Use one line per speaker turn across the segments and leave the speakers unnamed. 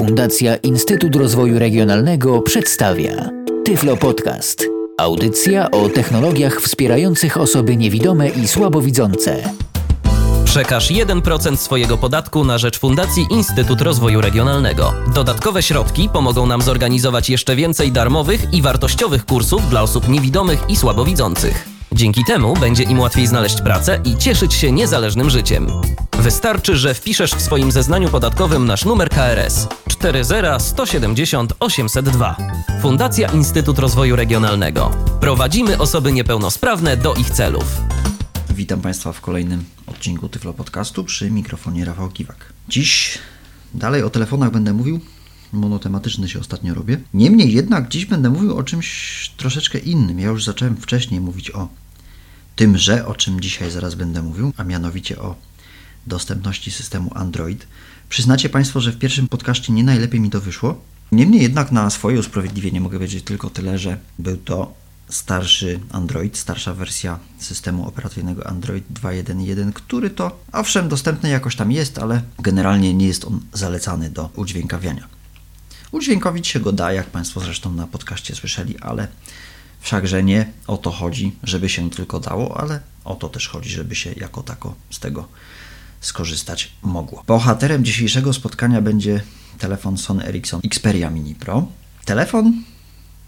Fundacja Instytut Rozwoju Regionalnego przedstawia Tyflo Podcast. Audycja o technologiach wspierających osoby niewidome i słabowidzące.
Przekaż 1% swojego podatku na rzecz Fundacji Instytut Rozwoju Regionalnego. Dodatkowe środki pomogą nam zorganizować jeszcze więcej darmowych i wartościowych kursów dla osób niewidomych i słabowidzących. Dzięki temu będzie im łatwiej znaleźć pracę i cieszyć się niezależnym życiem. Wystarczy, że wpiszesz w swoim zeznaniu podatkowym nasz numer KRS 40 170 802. Fundacja Instytut Rozwoju Regionalnego. Prowadzimy osoby niepełnosprawne do ich celów.
Witam Państwa w kolejnym odcinku Tyflo Podcastu przy mikrofonie Rafał Kiwak. Dziś dalej o telefonach będę mówił. Monotematyczny się ostatnio robię. Niemniej jednak dziś będę mówił o czymś troszeczkę innym. Ja już zacząłem wcześniej mówić o tymże, o czym dzisiaj zaraz będę mówił, a mianowicie o dostępności systemu Android. Przyznacie Państwo, że w pierwszym podcaście nie najlepiej mi to wyszło. Niemniej jednak na swoje usprawiedliwienie mogę powiedzieć tylko tyle, że był to starszy Android, starsza wersja systemu operacyjnego Android 2.1.1, który to owszem dostępny jakoś tam jest, ale generalnie nie jest on zalecany do udźwiękawiania. Udźwiękowić się go da, jak Państwo zresztą na podcaście słyszeli, ale wszakże nie o to chodzi, żeby się tylko dało, ale o to też chodzi, żeby się jako tako z tego skorzystać mogło. Bohaterem dzisiejszego spotkania będzie telefon Sony Ericsson Xperia Mini Pro. Telefon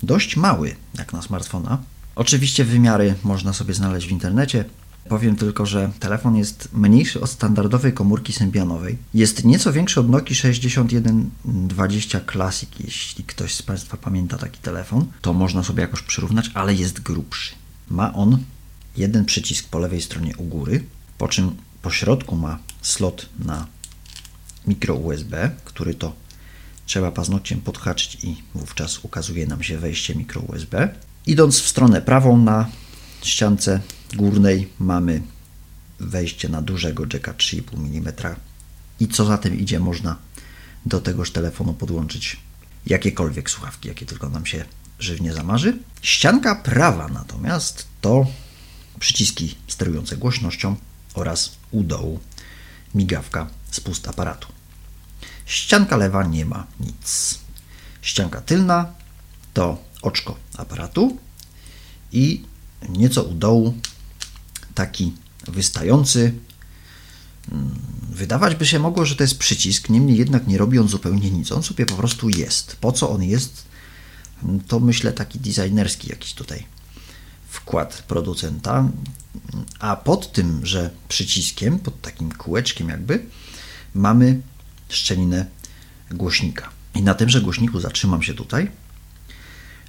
dość mały, jak na smartfona. Oczywiście wymiary można sobie znaleźć w internecie. Powiem tylko, że telefon jest mniejszy od standardowej komórki symbianowej. Jest nieco większy od Nokia 6120 Classic. Jeśli ktoś z Państwa pamięta taki telefon, to można sobie jakoś przyrównać, ale jest grubszy. Ma on jeden przycisk po lewej stronie u góry, po czym po środku ma slot na mikro USB, który to trzeba paznokciem podhaczyć i wówczas ukazuje nam się wejście mikro USB. Idąc w stronę prawą na ściance górnej mamy wejście na dużego jacka 3,5 mm i co za tym idzie można do tegoż telefonu podłączyć jakiekolwiek słuchawki, jakie tylko nam się żywnie zamarzy. Ścianka prawa natomiast to przyciski sterujące głośnością oraz u dołu migawka spust aparatu. Ścianka lewa nie ma nic. Ścianka tylna to oczko aparatu i nieco u dołu taki wystający. Mm, wydawać by się mogło, że to jest przycisk, niemniej jednak nie robi on zupełnie nic. On sobie po prostu jest. Po co on jest? To myślę taki designerski jakiś tutaj wkład producenta. A pod tym, że przyciskiem, pod takim kółeczkiem jakby, mamy szczelinę głośnika. I na tymże głośniku zatrzymam się tutaj.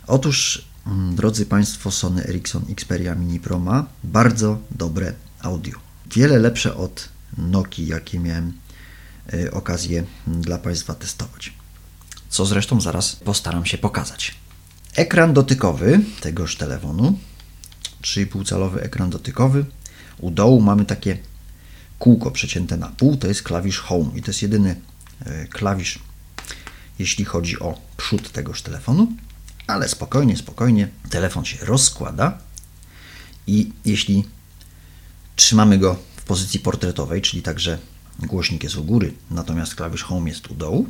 Otóż, mm, drodzy Państwo, Sony Ericsson Xperia Mini Pro ma bardzo dobre audio. Wiele lepsze od Nokii, jakie miałem y, okazję dla Państwa testować. Co zresztą zaraz postaram się pokazać. Ekran dotykowy tegoż telefonu, 3,5 calowy ekran dotykowy. U dołu mamy takie kółko przecięte na pół, to jest klawisz Home i to jest jedyny E, klawisz, jeśli chodzi o przód tegoż telefonu, ale spokojnie, spokojnie, telefon się rozkłada i jeśli trzymamy go w pozycji portretowej, czyli także głośnik jest u góry, natomiast klawisz Home jest u dołu,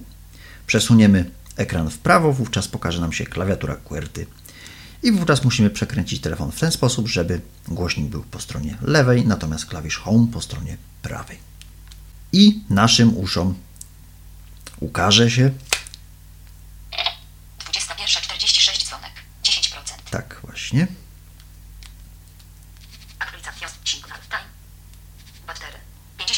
przesuniemy ekran w prawo, wówczas pokaże nam się klawiatura QWERTY i wówczas musimy przekręcić telefon w ten sposób, żeby głośnik był po stronie lewej, natomiast klawisz Home po stronie prawej. I naszym uszom ukaże się.
21.46 dzwonek. 10%.
Tak, właśnie.
Aktualizacja signal time. Bateria 54%.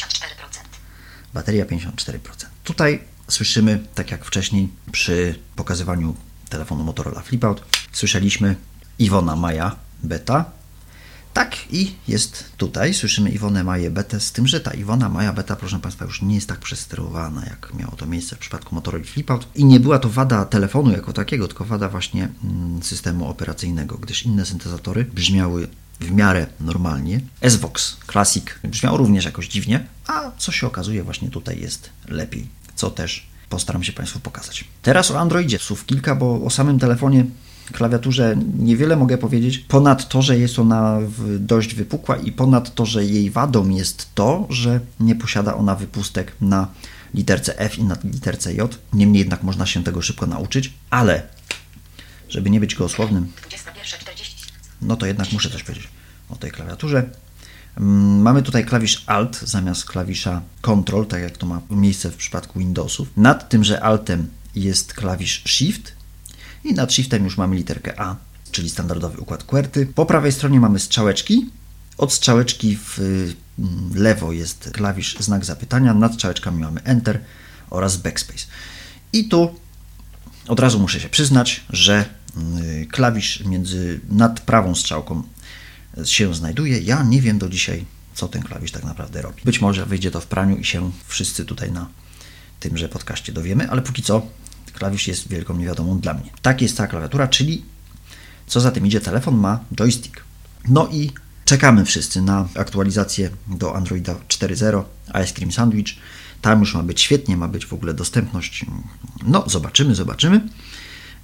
Bateria 54%. Tutaj słyszymy, tak jak wcześniej przy pokazywaniu telefonu Motorola Flipout, słyszeliśmy Iwona Maja Beta tak i jest tutaj. Słyszymy Iwonę Maję Betę, z tym, że ta Iwona Maja Beta, proszę Państwa, już nie jest tak przesterowana, jak miało to miejsce w przypadku Motorola Flipout. I nie była to wada telefonu jako takiego, tylko wada właśnie mm, systemu operacyjnego, gdyż inne syntezatory brzmiały w miarę normalnie. S-Vox Classic brzmiał również jakoś dziwnie, a co się okazuje właśnie tutaj jest lepiej, co też postaram się Państwu pokazać. Teraz o Androidzie słów kilka, bo o samym telefonie klawiaturze niewiele mogę powiedzieć, ponad to, że jest ona dość wypukła i ponad to, że jej wadą jest to, że nie posiada ona wypustek na literce F i na literce J. Niemniej jednak można się tego szybko nauczyć, ale żeby nie być gołosłownym,
21.40.
no to jednak muszę coś powiedzieć o tej klawiaturze. Mm, Mamy tutaj klawisz Alt zamiast klawisza Control, tak jak to ma miejsce w przypadku Windowsów. Nad tymże Altem jest klawisz Shift i nad Shiftem już mamy literkę A, czyli standardowy układ QWERTY. Po prawej stronie mamy strzałeczki. Od strzałeczki w mm, lewo jest klawisz znak zapytania, nad strzałeczkami mamy Enter oraz Backspace. I tu od razu muszę się przyznać, że y, klawisz między nad prawą strzałką się znajduje. Ja nie wiem do dzisiaj, co ten klawisz tak naprawdę robi. Być może wyjdzie to w praniu i się wszyscy tutaj na tymże podcaście dowiemy, ale póki co klawisz jest wielką niewiadomą dla mnie. Tak jest ta klawiatura, czyli co za tym idzie, telefon ma joystick. No i czekamy wszyscy na aktualizację do Androida 4.0 Ice Cream Sandwich. Tam już ma być świetnie, ma być w ogóle dostępność. No, zobaczymy, zobaczymy.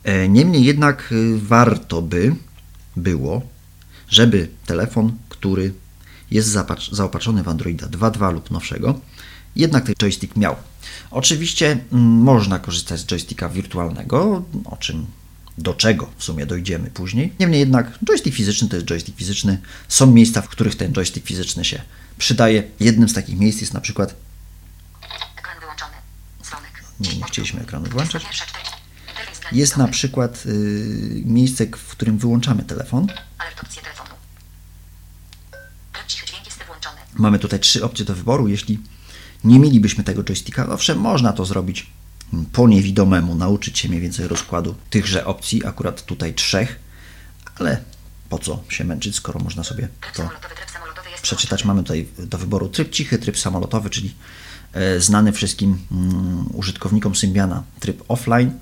E, Niemniej jednak y, warto by było, żeby telefon, który jest zaopatrzony w Androida 2.2 lub nowszego, jednak ten joystick miał. Oczywiście mm, można korzystać z joysticka wirtualnego, o czym do czego w sumie dojdziemy później. Niemniej jednak joystick fizyczny to jest joystick fizyczny. Są miejsca, w których ten joystick fizyczny się przydaje. Jednym z takich miejsc jest na przykład
Ekran wyłączony. Dzwonek.
Nie, nie chcieliśmy ekranu wyłączać.
21.40. Interfejs dla
Jest na przykład y, miejsce, w którym wyłączamy telefon. Mamy tutaj trzy opcje do wyboru. Jeśli nie mielibyśmy tego joysticka, owszem, można to zrobić po niewidomemu, nauczyć się mniej więcej rozkładu tychże opcji, akurat tutaj trzech, ale po co się męczyć, skoro można sobie to przeczytać. Mamy tutaj do wyboru tryb cichy, tryb samolotowy, czyli e, znany wszystkim mm, użytkownikom Symbiana tryb offline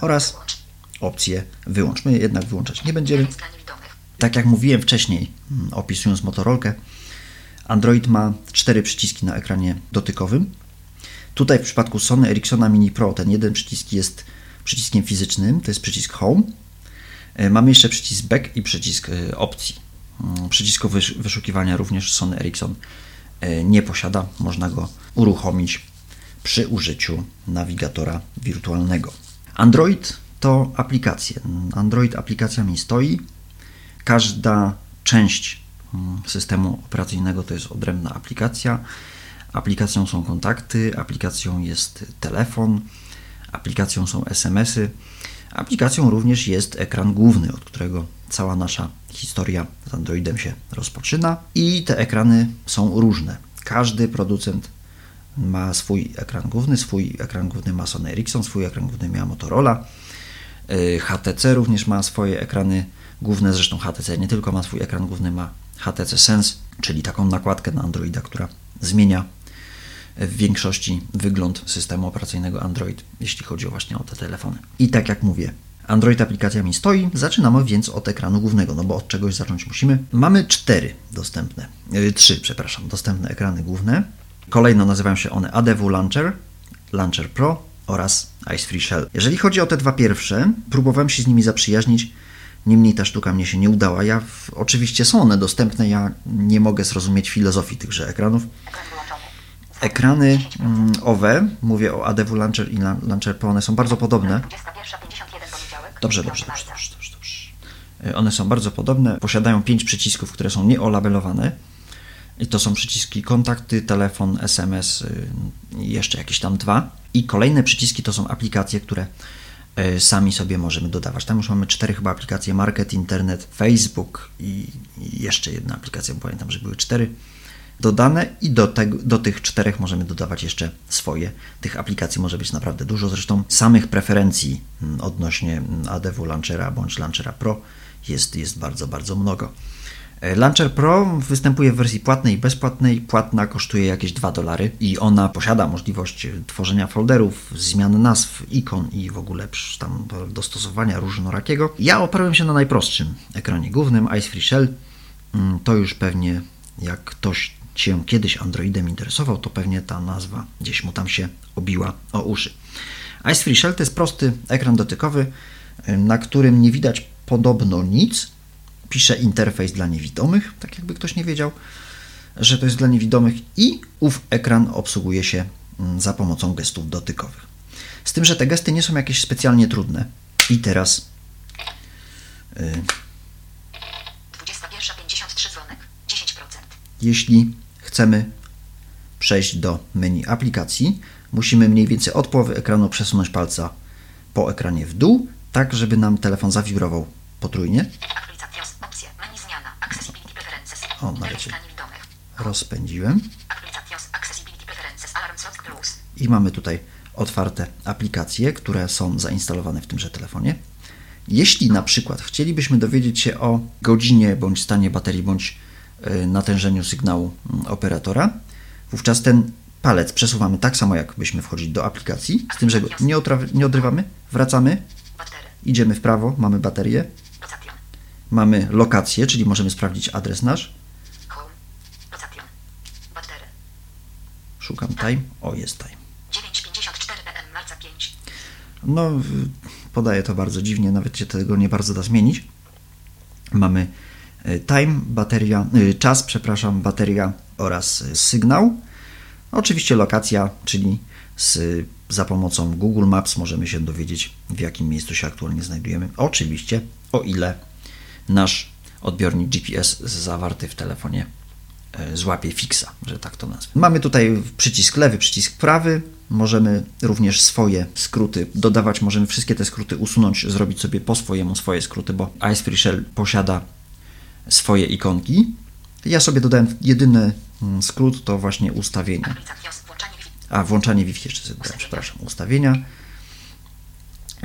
oraz opcję wyłącz. My jednak wyłączać nie będziemy. Tak jak mówiłem wcześniej, mm, opisując Motorolkę, Android ma cztery przyciski na ekranie dotykowym. Tutaj w przypadku Sony Ericssona Mini Pro ten jeden przycisk jest przyciskiem fizycznym, to jest przycisk Home. E, Mamy jeszcze przycisk Back i przycisk e, opcji. Mm, Przycisku wysz- wyszukiwania również Sony Ericsson e, nie posiada. Można go uruchomić przy użyciu nawigatora wirtualnego. Android to aplikacje. Android aplikacjami stoi. Każda część systemu operacyjnego to jest odrębna aplikacja. Aplikacją są kontakty, aplikacją jest telefon, aplikacją są SMS-y. Aplikacją również jest ekran główny, od którego cała nasza historia z Androidem się rozpoczyna. I te ekrany są różne. Każdy producent ma swój ekran główny, swój ekran główny ma Sony Ericsson, swój ekran główny miała Motorola. Y, HTC również ma swoje ekrany główne, zresztą HTC nie tylko ma swój ekran główny, ma HTC Sense, czyli taką nakładkę na Androida, która zmienia w większości wygląd systemu operacyjnego Android, jeśli chodzi właśnie o te telefony. I tak jak mówię, Android aplikacjami stoi, zaczynamy więc od ekranu głównego, no bo od czegoś zacząć musimy. Mamy cztery dostępne, yy, trzy, przepraszam, dostępne ekrany główne. Kolejno nazywają się one ADW Launcher, Launcher Pro oraz Ice Free Shell. Jeżeli chodzi o te dwa pierwsze, próbowałem się z nimi zaprzyjaźnić, niemniej ta sztuka mnie się nie udała. Ja, w, oczywiście są one dostępne, ja nie mogę zrozumieć filozofii tychże ekranów. Ekrany mm, owe, mówię o ADW Launcher i Launcher Pro, one są bardzo podobne.
21.51 poniedziałek.
Dobrze, dobrze, dobrze, dobrze, dobrze, dobrze. Y, One są bardzo podobne, posiadają pięć przycisków, które są nieolabelowane. I to są przyciski kontakty, telefon, SMS, y, jeszcze jakieś tam dwa. I kolejne przyciski to są aplikacje, które sami sobie możemy dodawać. Tam już mamy cztery chyba aplikacje, Market, Internet, Facebook i jeszcze jedna aplikacja, bo pamiętam, że były cztery dodane i do, do tych czterech możemy dodawać jeszcze swoje. Tych aplikacji może być naprawdę dużo. Zresztą samych preferencji mm, odnośnie mm, ADW Launchera bądź Launchera Pro jest, jest bardzo, bardzo mnogo. E, Launcher Pro występuje w wersji płatnej i bezpłatnej. Płatna kosztuje jakieś 2 dolary i ona posiada możliwość tworzenia folderów, zmian nazw, ikon i w ogóle tam dostosowania różnorakiego. Ja oparłem się na najprostszym ekranie głównym Ice Free Shell. Mm, To już pewnie jak ktoś się kiedyś Androidem interesował, to pewnie ta nazwa gdzieś mu tam się obiła o uszy. Ice Free Shell to jest prosty ekran dotykowy, y, na którym nie widać podobno nic. Pisze interfejs dla niewidomych, tak jakby ktoś nie wiedział, że to jest dla niewidomych i ów ekran obsługuje się mm, za pomocą gestów dotykowych. Z tym, że te gesty nie są jakieś specjalnie trudne. I teraz y,
21.53 dzwonek. 10%.
jeśli chcemy przejść do menu aplikacji, musimy mniej więcej od połowy ekranu przesunąć palca po ekranie w dół, tak żeby nam telefon zawibrował potrójnie. O,
dla niewidomych.
Rozpędziłem. I mamy tutaj otwarte aplikacje, które są zainstalowane w tymże telefonie. Jeśli na przykład chcielibyśmy dowiedzieć się o godzinie bądź stanie baterii bądź y, natężeniu sygnału mm, operatora, wówczas ten palec przesuwamy tak samo, jakbyśmy wchodzili do aplikacji, z tym, że go nie, nie odrywamy, wracamy, idziemy w prawo, mamy baterię, mamy lokację, czyli możemy sprawdzić adres nasz, szukam time, o jest time.
9.54 pm. Marca 5.
No, podaje to bardzo dziwnie, nawet się tego nie bardzo da zmienić. Mamy y, time, bateria, y, czas, przepraszam, bateria oraz y, sygnał. Oczywiście lokacja, czyli z, za pomocą Google Maps możemy się dowiedzieć, w jakim miejscu się aktualnie znajdujemy. Oczywiście, o ile nasz odbiornik GPS zawarty w telefonie e, złapie fixa, że tak to nazwę. Mamy tutaj przycisk lewy, przycisk prawy. Możemy również swoje skróty dodawać, możemy wszystkie te skróty usunąć, zrobić sobie po swojemu swoje skróty, bo Ice Shell posiada swoje ikonki. Ja sobie dodałem jedyny mm, skrót, to właśnie ustawienia. A, włączanie Wi-Fi jeszcze sobie dodałem, przepraszam, ustawienia.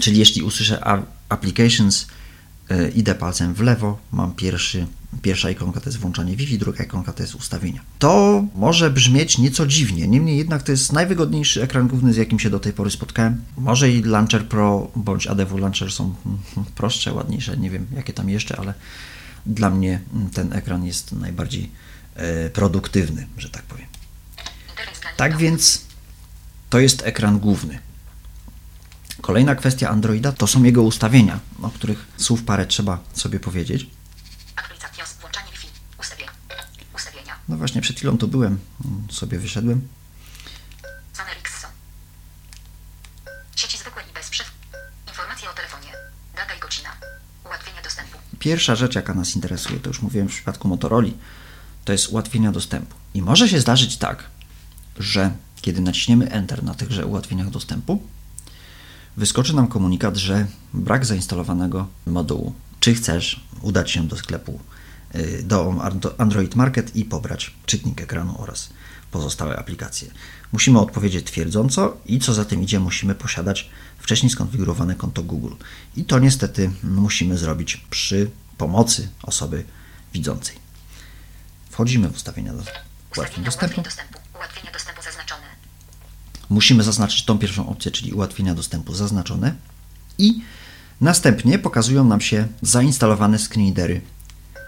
Czyli jeśli usłyszę Applications, idę palcem w lewo, mam pierwszy, pierwsza ikonka to jest włączanie Wi-Fi, druga ikonka to jest ustawienia. To może brzmieć nieco dziwnie, niemniej jednak to jest najwygodniejszy ekran główny, z jakim się do tej pory spotkałem. Może i Launcher Pro bądź ADW Launcher są mm, prostsze, ładniejsze, nie wiem jakie tam jeszcze, ale dla mnie mm, ten ekran jest najbardziej e, produktywny, że tak powiem. Tak
niewidomych.
więc to jest ekran główny. Kolejna kwestia Androida to są jego ustawienia, o których słów parę trzeba sobie powiedzieć.
Włączanie Wi-Fi. Ustawienia. Ustawienia.
No właśnie, przed chwilą tu byłem, sobie wyszedłem.
Zone Rixson. Sieci zwykłe i bez przerw. Informacje o telefonie. Data i godzina. Ułatwienia dostępu.
Pierwsza rzecz, jaka nas interesuje, to już mówiłem w przypadku Motorola, to jest ułatwienia dostępu. I może się zdarzyć tak, że kiedy naciśniemy Enter na tychże ułatwieniach dostępu, wyskoczy nam komunikat, że brak zainstalowanego modułu. Czy chcesz udać się do sklepu, y, do Android Market i pobrać czytnik ekranu oraz pozostałe aplikacje. Musimy odpowiedzieć twierdząco i co za tym idzie, musimy posiadać wcześniej skonfigurowane konto Google. I to niestety musimy zrobić przy pomocy osoby widzącej. Wchodzimy w ustawienia do ułatwień dostępu.
Ułatwienia dostępu.
Musimy zaznaczyć tą pierwszą opcję, czyli ułatwienia dostępu zaznaczone i następnie pokazują nam się zainstalowane screenreadery,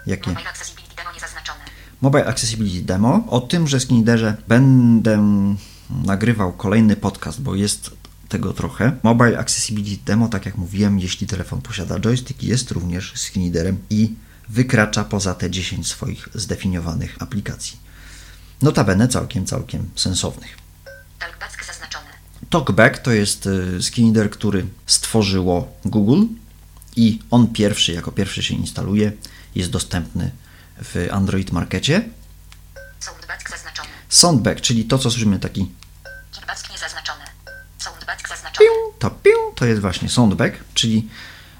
jakie
Mobile Accessibility Demo niezaznaczone.
Mobile Accessibility Demo. O tymże screenreaderze będę nagrywał kolejny podcast, bo jest tego trochę. Mobile Accessibility Demo, tak jak mówiłem, jeśli telefon posiada joystick, jest również screenreaderem i wykracza poza te 10 swoich zdefiniowanych aplikacji. Notabene całkiem, całkiem sensownych.
Talkback
to jest y, screenreader, który stworzyło Google i on pierwszy, jako pierwszy się instaluje, jest dostępny w Android Markecie.
Soundback zaznaczone.
Soundback, czyli to, co słyszymy, taki
Kickback niezaznaczone. Soundback zaznaczone.
piu, to piu, to jest właśnie soundback, czyli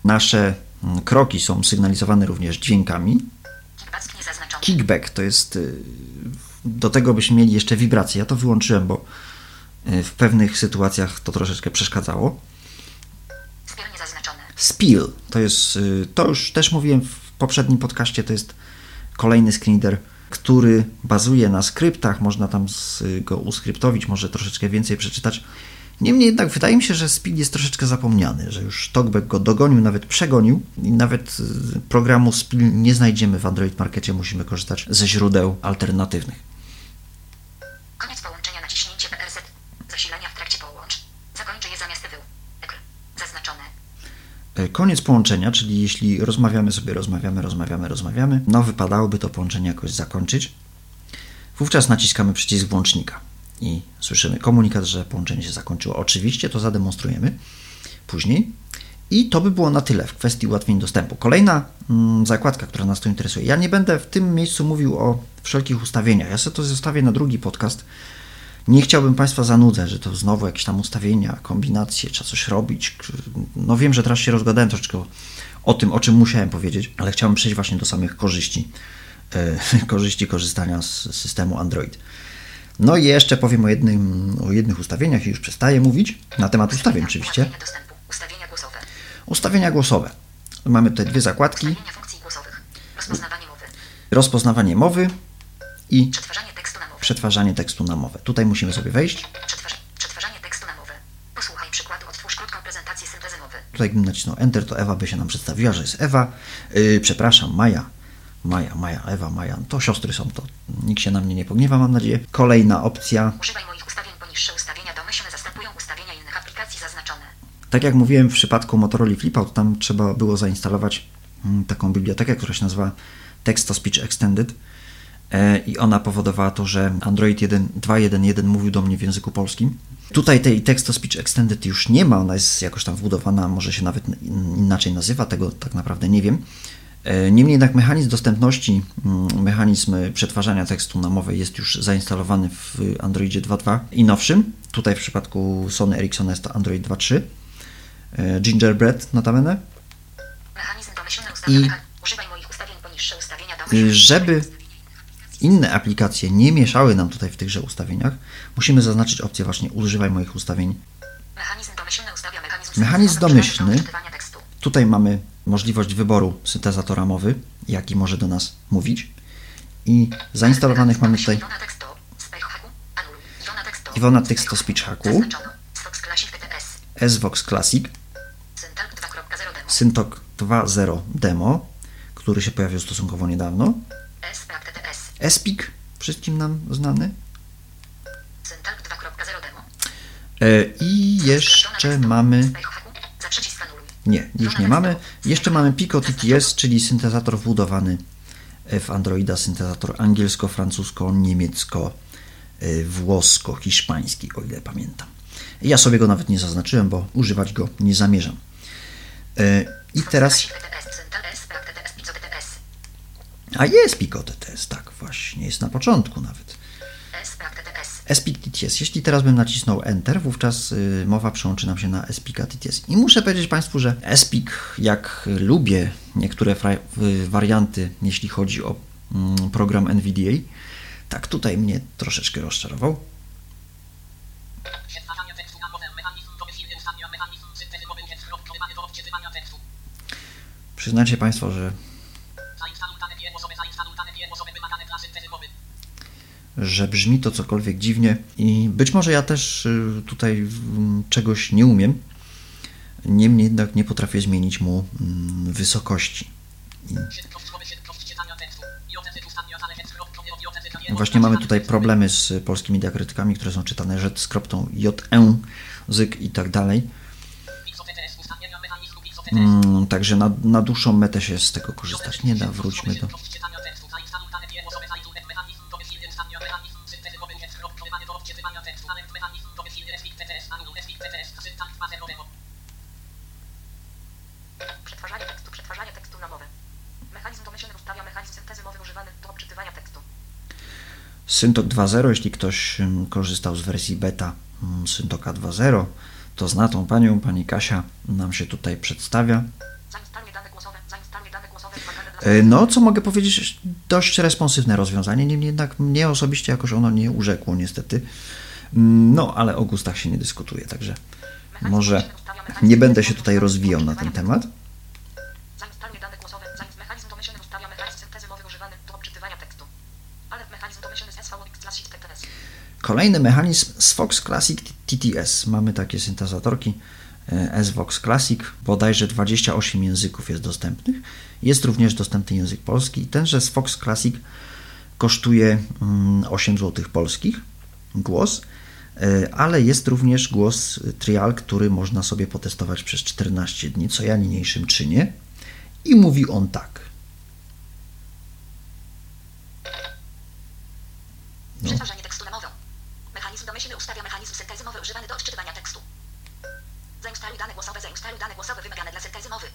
nasze mm, kroki są sygnalizowane również dźwiękami.
Kickback
to jest, y, do tego byśmy mieli jeszcze wibracje. Ja to wyłączyłem, bo w pewnych sytuacjach to troszeczkę przeszkadzało.
Niezaznaczone.
Spill to jest, y, to już też mówiłem w poprzednim podcaście, to jest kolejny screenreader, który bazuje na skryptach, można tam z- go uskryptowić, może troszeczkę więcej przeczytać. Niemniej jednak wydaje mi się, że Spill jest troszeczkę zapomniany, że już Talkback go dogonił, nawet przegonił i nawet y, programu Spill nie znajdziemy w Android Markecie, musimy korzystać ze źródeł alternatywnych.
Koniec połączenia naciśnięcie PRZ. Zasilania w trakcie połącz. Zakończy je zamiast wył. Ekr. Zaznaczone.
E, Koniec połączenia, czyli jeśli rozmawiamy sobie, rozmawiamy, rozmawiamy, rozmawiamy, no wypadałoby to połączenie jakoś zakończyć. Wówczas naciskamy przycisk włącznika. i słyszymy komunikat, że połączenie się zakończyło. Oczywiście to zademonstrujemy później. I to by było na tyle w kwestii ułatwień dostępu. Kolejna mm, zakładka, która nas tu interesuje. Ja nie będę w tym miejscu mówił o wszelkich ustawieniach. Ja sobie to zostawię na drugi podcast. Nie chciałbym Państwa zanudzać, że to znowu jakieś tam ustawienia, kombinacje, trzeba coś robić. No wiem, że teraz się rozgadałem troszeczkę o, tym, o czym musiałem powiedzieć, ale chciałbym przejść właśnie do samych korzyści, e, korzyści korzystania z systemu Android. No i jeszcze powiem o, jednym, o jednych ustawieniach i już przestaję mówić na temat ustawień oczywiście.
Ustawienia głosowe.
Ustawienia głosowe. Mamy tutaj dwie zakładki.
Ustawienia funkcji głosowych. Rozpoznawanie mowy.
Rozpoznawanie mowy i
Przetwarzanie.
Przetwarzanie tekstu na mowę. Tutaj musimy sobie wejść.
Przetwarz... Przetwarzanie tekstu na mowę. Posłuchaj przykładu. Odtwórz krótką prezentację syntezy mowy.
Tutaj gdybym nacisnął Enter, to Ewa by się nam przedstawiła, że jest Ewa. Yy, przepraszam, Maja. Maja, Maja, Ewa, Maja. To siostry są, to nikt się na mnie nie pogniewa, mam nadzieję. Kolejna opcja.
Używaj moich ustawień. Poniższe ustawienia domyślne zastępują ustawienia innych aplikacji zaznaczone.
Tak jak mówiłem w przypadku Motorola Flipout, tam trzeba było zainstalować mm, taką bibliotekę, która się nazywa Text to Speech Extended i ona powodowała to, że Android 1 2.1.1 mówił do mnie w języku polskim. Tutaj tej Text to Speech Extended już nie ma, ona jest jakoś tam wbudowana, może się nawet inaczej nazywa, tego tak naprawdę nie wiem. E, Niemniej jednak mechanizm dostępności, mm, mechanizm przetwarzania tekstu na mowę jest już zainstalowany w Androidzie 2.2 i nowszym. Tutaj w przypadku Sony Ericsson jest to Android 2.3. E, Gingerbread notabene.
Mechanizm domyślny ustawiony.
I-
Używaj moich ustawień. Poniższe ustawienia domyślne.
Żeby inne aplikacje nie mieszały nam tutaj w tychże ustawieniach, musimy zaznaczyć opcję właśnie używaj moich ustawień.
Mechanizm domyślny ustawia mechanizm
Mechanizm domyślny. Tutaj mamy możliwość wyboru syntezatora mowy, jaki może do nas mówić. I zainstalowanych mamy tutaj
Iwona Iwona Teksto
Speech Hacku. SVOX Classic,
Syntalk 2.0 demo.
Syntok 2.0 Demo, który się pojawił stosunkowo niedawno. ESPIC, wszystkim nam znany.
Syntalk 2.0 demo.
E, I jeszcze mamy. Nie, już nie mamy. Jeszcze mamy Pico TTS, czyli syntezator wbudowany w Androida, syntezator angielsko-francusko-niemiecko-włosko-hiszpański, o ile pamiętam. Ja sobie go nawet nie zaznaczyłem, bo używać go nie zamierzam. E, I teraz.
Classic TTS. Syntal SPAC TTS. Pico TTS.
A jest Pico TTS, tak, właśnie, jest na początku nawet.
TTS.
Jeśli teraz bym nacisnął Enter, wówczas y, mowa przełączy nam się na SPIC TTS. I muszę powiedzieć Państwu, że SPIC, jak lubię niektóre y, warianty, jeśli chodzi o mm, program NVDA, tak tutaj mnie troszeczkę rozczarował.
Przetwarzanie tekstu na
że brzmi to cokolwiek dziwnie i być może ja też y, tutaj czegoś nie umiem. Niemniej jednak nie potrafię zmienić mu mm, wysokości. Właśnie mamy tutaj problemy z polskimi diakrytykami, które są czytane rzecz z kropką JE, zyk i tak dalej. Mm, także na, na dłuższą metę się z tego korzystać nie da. Wróćmy do. Syntok 2.0, jeśli ktoś korzystał z wersji beta mm, Syntoka 2.0, to zna tą panią, pani Kasia nam się tutaj przedstawia. E, No, co mogę powiedzieć, dość responsywne rozwiązanie, niemniej jednak mnie osobiście jakoś ono nie urzekło niestety. Mm, No, ale o gustach się nie dyskutuje, także może nie będę się tutaj rozwijał na ten temat. Kolejny mechanizm z Fox Classic TTS. Mamy takie syntezatorki e, SVOX Classic, bodajże 28 języków jest dostępnych. Jest również dostępny język polski. Tenże z Fox Classic kosztuje mm, 8 zł polskich głos, e, ale jest również głos trial, który można sobie potestować przez 14 dni, co ja niniejszym czynię. I mówi on tak. No.
Tekstu na Myśl ustawia mechanizm syntezymowy używany do odczytywania tekstu. Zainstaluj dane głosowe, zainstaluj dane głosowe wymagane dla syntezymowy.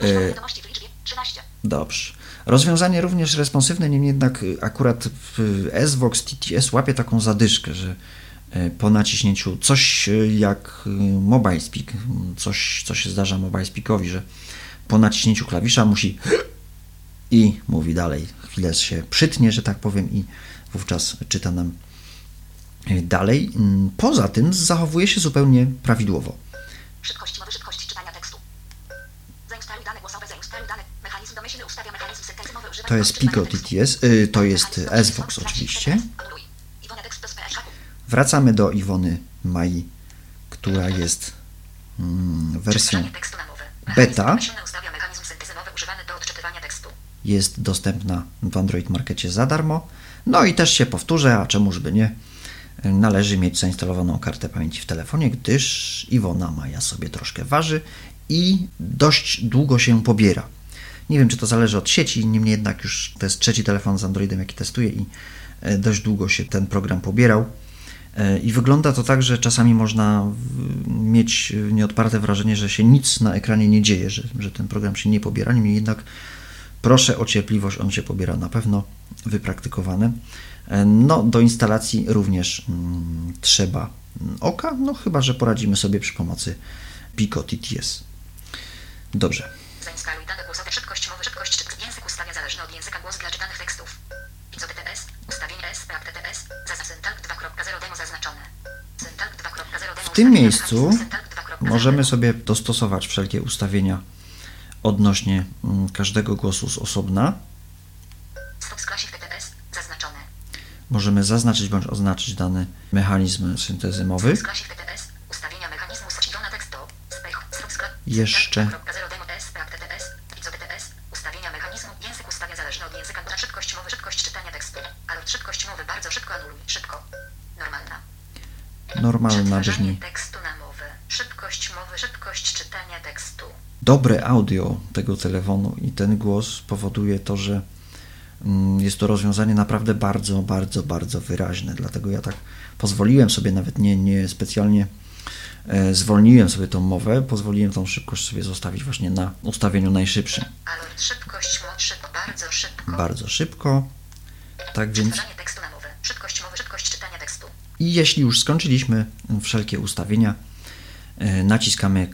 E, dobrze. Rozwiązanie również responsywne, niemniej jednak akurat SVOX TTS łapie taką zadyszkę, że e, po naciśnięciu coś e, jak mobile speak, coś co się zdarza mobile speakowi, że po naciśnięciu klawisza musi i mówi dalej. Chwilę się przytnie, że tak powiem i wówczas czyta nam dalej. Mm, Poza tym zachowuje się zupełnie prawidłowo.
Szybkość mowy, szybkość czytania tekstu. Zainstaluj dane głosowe, zainstaluj dane. Mechanizm domyślny ustawia mechanizm mowy.
To jest Pico. TTS, y, to jest SVOX
ustawia
oczywiście. Wracamy do Iwony Mai, która jest mm, wersją beta. Jest dostępna w Android Markecie za darmo. No i też się powtórzę, a czemuż by nie, należy mieć zainstalowaną kartę pamięci w telefonie, gdyż Iwona Maja sobie troszkę waży i dość długo się pobiera. Nie wiem, czy to zależy od sieci, niemniej jednak już to jest trzeci telefon z Androidem, jaki testuję i e, dość długo się ten program pobierał. E, I wygląda to tak, że czasami można mieć nieodparte wrażenie, że się nic na ekranie nie dzieje, że, że ten program się nie pobiera. Niemniej jednak proszę o cierpliwość, on się pobiera na pewno, wypraktykowany. E, No, do instalacji również mm, trzeba mm, oka, no chyba, że poradzimy sobie przy pomocy Pico TTS. Dobrze.
Zainstaluj dane głosowe. Szybkość mowy, szybkość. Język ustawia zależny od języka głos dla czytanych tekstów. ISO TTS, ustawienie S, TTS, zaznacz Syntalk 2.0 demo zaznaczone. Syntalk 2.0 demo
W tym miejscu
mechanizmu Syntalk 2.0
możemy sobie dostosować wszelkie ustawienia odnośnie mm, każdego głosu z osobna. Możemy zaznaczyć bądź oznaczyć dany mechanizm syntezy mowy. Jeszcze.
Syntalk 2.0 demo S, PAK TTS, ISO TTS, ustawienia mechanizmu. Język ustawia zależny od języka. głos. Szybkość mowy, szybkość czytania tekstu. Alert szybkość mowy bardzo szybko anuluj. Szybko. Normalna.
Brzmi.
tekstu na mowę. Szybkość mowy, szybkość czytania tekstu.
Dobre audio tego telefonu i ten głos powoduje to, że jest to rozwiązanie naprawdę bardzo, bardzo, bardzo wyraźne. Dlatego ja tak pozwoliłem sobie, nawet nie, nie specjalnie e, zwolniłem sobie tą mowę, pozwoliłem tą szybkość sobie zostawić właśnie na ustawieniu najszybszym.
Alert szybkość szybko, bardzo szybko.
Bardzo szybko. Tak więc
tekstu na mowę. Szybkość mowy, szybkość czytania tekstu.
I jeśli już skończyliśmy wszelkie ustawienia, e, naciskamy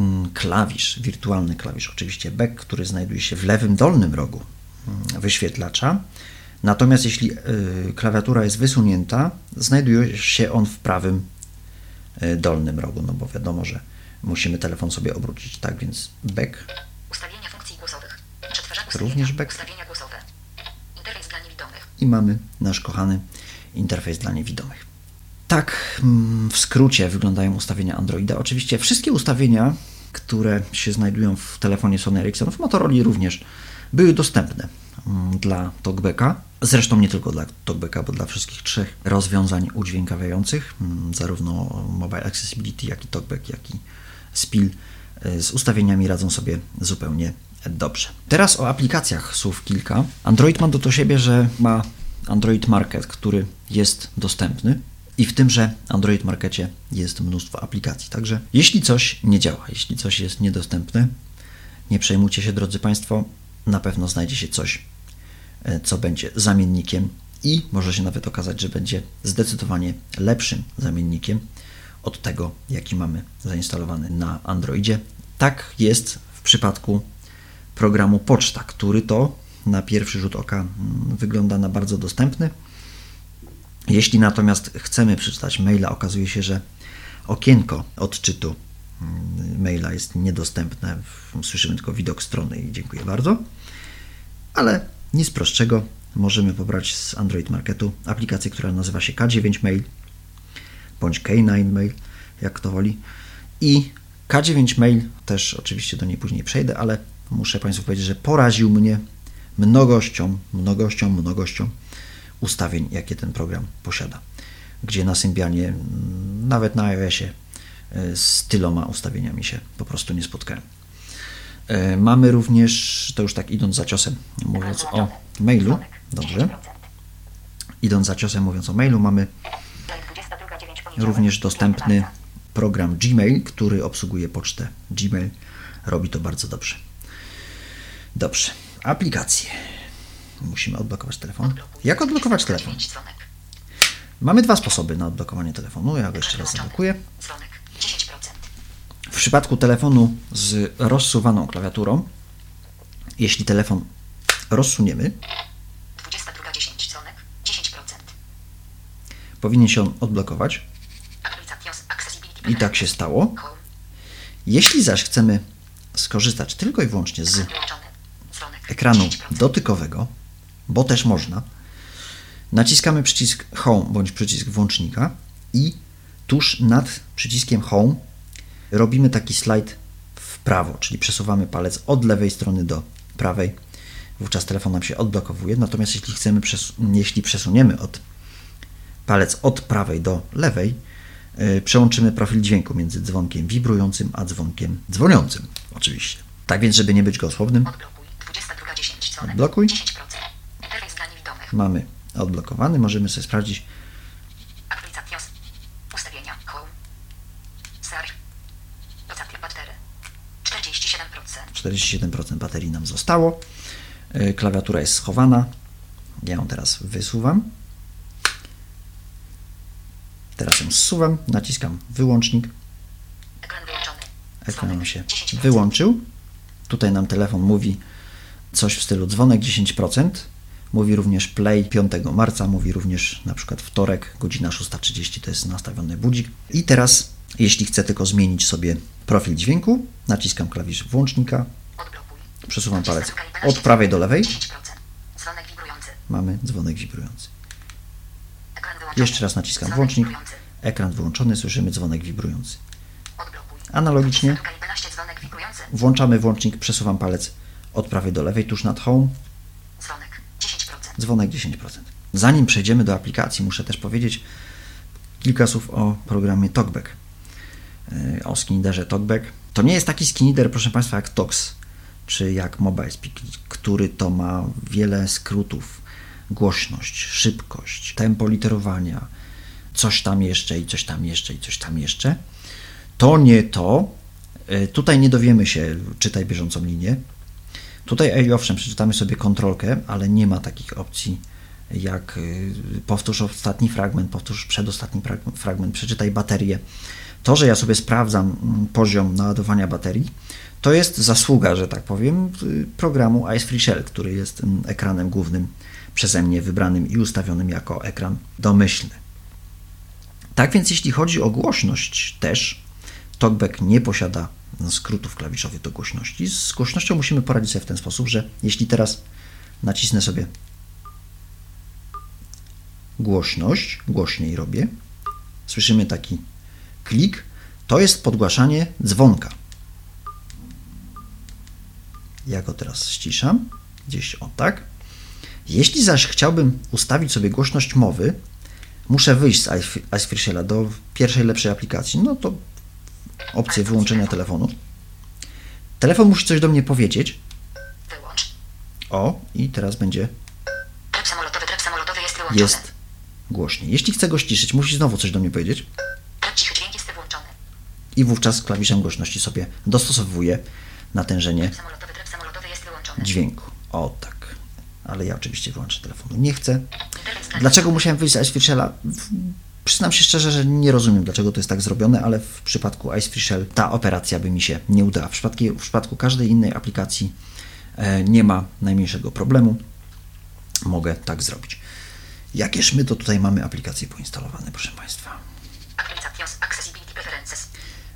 mm, klawisz, wirtualny klawisz, oczywiście back, który znajduje się w lewym dolnym rogu mm, wyświetlacza. Natomiast jeśli e, klawiatura jest wysunięta, znajduje się on w prawym e, dolnym rogu, no bo wiadomo, że musimy telefon sobie obrócić, tak więc back,
Ustawienia funkcji głosowych.
Również back.
ustawienia głosowe. Interfejs dla niewidomych.
i mamy nasz kochany interfejs dla niewidomych. Tak mm, w skrócie wyglądają ustawienia Androida. Oczywiście wszystkie ustawienia, które się znajdują w telefonie Sony Ericsson, w Motorola również, były dostępne mm, dla TalkBacka. Zresztą nie tylko dla TalkBacka, bo dla wszystkich trzech rozwiązań udźwiękawiających, mm, zarówno Mobile Accessibility, jak i TalkBack, jak i Spill y, z ustawieniami radzą sobie zupełnie dobrze. Teraz o aplikacjach słów kilka. Android ma do to siebie, że ma Android Market, który jest dostępny i w tymże Android Markecie jest mnóstwo aplikacji. Także jeśli coś nie działa, jeśli coś jest niedostępne, nie przejmujcie się, drodzy Państwo, na pewno znajdzie się coś, e, co będzie zamiennikiem i może się nawet okazać, że będzie zdecydowanie lepszym zamiennikiem od tego, jaki mamy zainstalowany na Androidzie. Tak jest w przypadku programu Poczta, który to na pierwszy rzut oka mm, wygląda na bardzo dostępny. Jeśli natomiast chcemy przeczytać maila, okazuje się, że okienko odczytu maila jest niedostępne. Słyszymy tylko widok strony i dziękuję bardzo. Ale nic prostszego. Możemy pobrać z Android Marketu aplikację, która nazywa się K9 Mail bądź K9 Mail, jak kto woli. I K9 Mail, też oczywiście do niej później przejdę, ale muszę Państwu powiedzieć, że poraził mnie mnogością, mnogością, mnogością ustawień, jakie ten program posiada. Gdzie na Symbianie, mm, nawet na iOSie, z tyloma ustawieniami się po prostu nie spotkałem. Y, Mamy również, to już tak idąc za ciosem, mówiąc o mailu, dobrze, idąc za ciosem, mówiąc o mailu, mamy również dostępny program Gmail, który obsługuje pocztę Gmail. Robi to bardzo dobrze. Dobrze. Aplikacje. Musimy odblokować telefon. Jak odblokować telefon? Mamy dwa sposoby na odblokowanie telefonu. Ja go jeszcze raz zablokuję.
Dzwonek. 10%.
W przypadku telefonu z rozsuwaną klawiaturą, jeśli telefon rozsuniemy,
22.10 dzwonek. 10%.
powinien się on odblokować. I tak się stało. Jeśli zaś chcemy skorzystać tylko i wyłącznie z ekranu
10%.
dotykowego, bo też można, naciskamy przycisk Home bądź przycisk włącznika i tuż nad przyciskiem Home robimy taki slajd w prawo, czyli przesuwamy palec od lewej strony do prawej. Wówczas telefon nam się odblokowuje. Natomiast jeśli chcemy, jeśli przesuniemy od palec od prawej do lewej, yy, przełączymy profil dźwięku między dzwonkiem wibrującym a dzwonkiem dzwoniącym, oczywiście. Tak więc, żeby nie być gołosłownym,
Odblokuj. 22.10 dzwonek.
Odblokuj.
10%. Interfejs dla niewidomych.
mamy odblokowany, możemy sobie sprawdzić,
Actualizations. Ustawienia. Home. Search. Dotaty batery. 47%.
47% baterii nam zostało. Yy, Klawiatura jest schowana. Ja ją teraz wysuwam. Teraz ją zsuwam, naciskam wyłącznik.
Ekran
nam się
10%.
wyłączył. Tutaj nam telefon mówi coś w stylu dzwonek 10%. Mówi również play 5 marca, mówi również na przykład wtorek, godzina 6.30 to jest nastawiony budzik. I teraz, jeśli chcę tylko zmienić sobie profil dźwięku, naciskam klawisz włącznika, przesuwam palec
22.11
od prawej do lewej,
10%. Dzwonek wibrujący.
mamy dzwonek wibrujący. Jeszcze raz naciskam włącznik, ekran wyłączony, słyszymy dzwonek wibrujący. Analogicznie
22.11 dzwonek wibrujący.
włączamy włącznik, przesuwam palec od prawej do lewej, tuż nad home,
Dzwonek. 10%.
dzwonek 10%. Zanim przejdziemy do aplikacji, muszę też powiedzieć kilka słów o programie TalkBack, o skiniderze TalkBack. To nie jest taki skinider, proszę Państwa, jak Tox czy jak MobileSpeak, który to ma wiele skrótów. Głośność, szybkość, tempo literowania, coś tam jeszcze i coś tam jeszcze i coś tam jeszcze. To nie to. Yy, Tutaj nie dowiemy się, czytaj bieżącą linię. Tutaj, owszem, przeczytamy sobie kontrolkę, ale nie ma takich opcji jak y, powtórz ostatni fragment, powtórz przedostatni frag- fragment, przeczytaj baterię. To, że ja sobie sprawdzam mm, poziom naładowania baterii, to jest zasługa, że tak powiem, y, programu Ice Free Shell, który jest mm, ekranem głównym przeze mnie wybranym i ustawionym jako ekran domyślny. Tak więc jeśli chodzi o głośność też, TalkBack nie posiada skrótów klawiszowych do głośności. Z głośnością musimy poradzić sobie w ten sposób, że jeśli teraz nacisnę sobie głośność, głośniej robię, słyszymy taki klik, to jest podgłaszanie dzwonka. Ja go teraz ściszam, gdzieś o tak. Jeśli zaś chciałbym ustawić sobie głośność mowy, muszę wyjść z iFishela do pierwszej lepszej aplikacji, no to opcję wyłączenia telefonu. Telefon musi coś do mnie powiedzieć.
Wyłącz.
O, i teraz będzie
Tryb samolotowy. Tryb samolotowy jest wyłączony.
jest głośniej. Jeśli chcę go ściszyć, musi znowu coś do mnie powiedzieć
Tryb cichy dźwięk jest wyłączony.
I wówczas klawiszem głośności sobie dostosowuję natężenie dźwięku. O tak. Ale ja oczywiście wyłączę telefonu. Nie chcę. Dlaczego musiałem wyjść z iFishela? Przyznam się szczerze, że nie rozumiem, dlaczego to jest tak zrobione, ale w przypadku iFishel ta operacja by mi się nie udała. W przypadku, w przypadku każdej innej aplikacji e, nie ma najmniejszego problemu. Mogę tak zrobić. Jakież my to tutaj mamy aplikacje poinstalowane, proszę Państwa.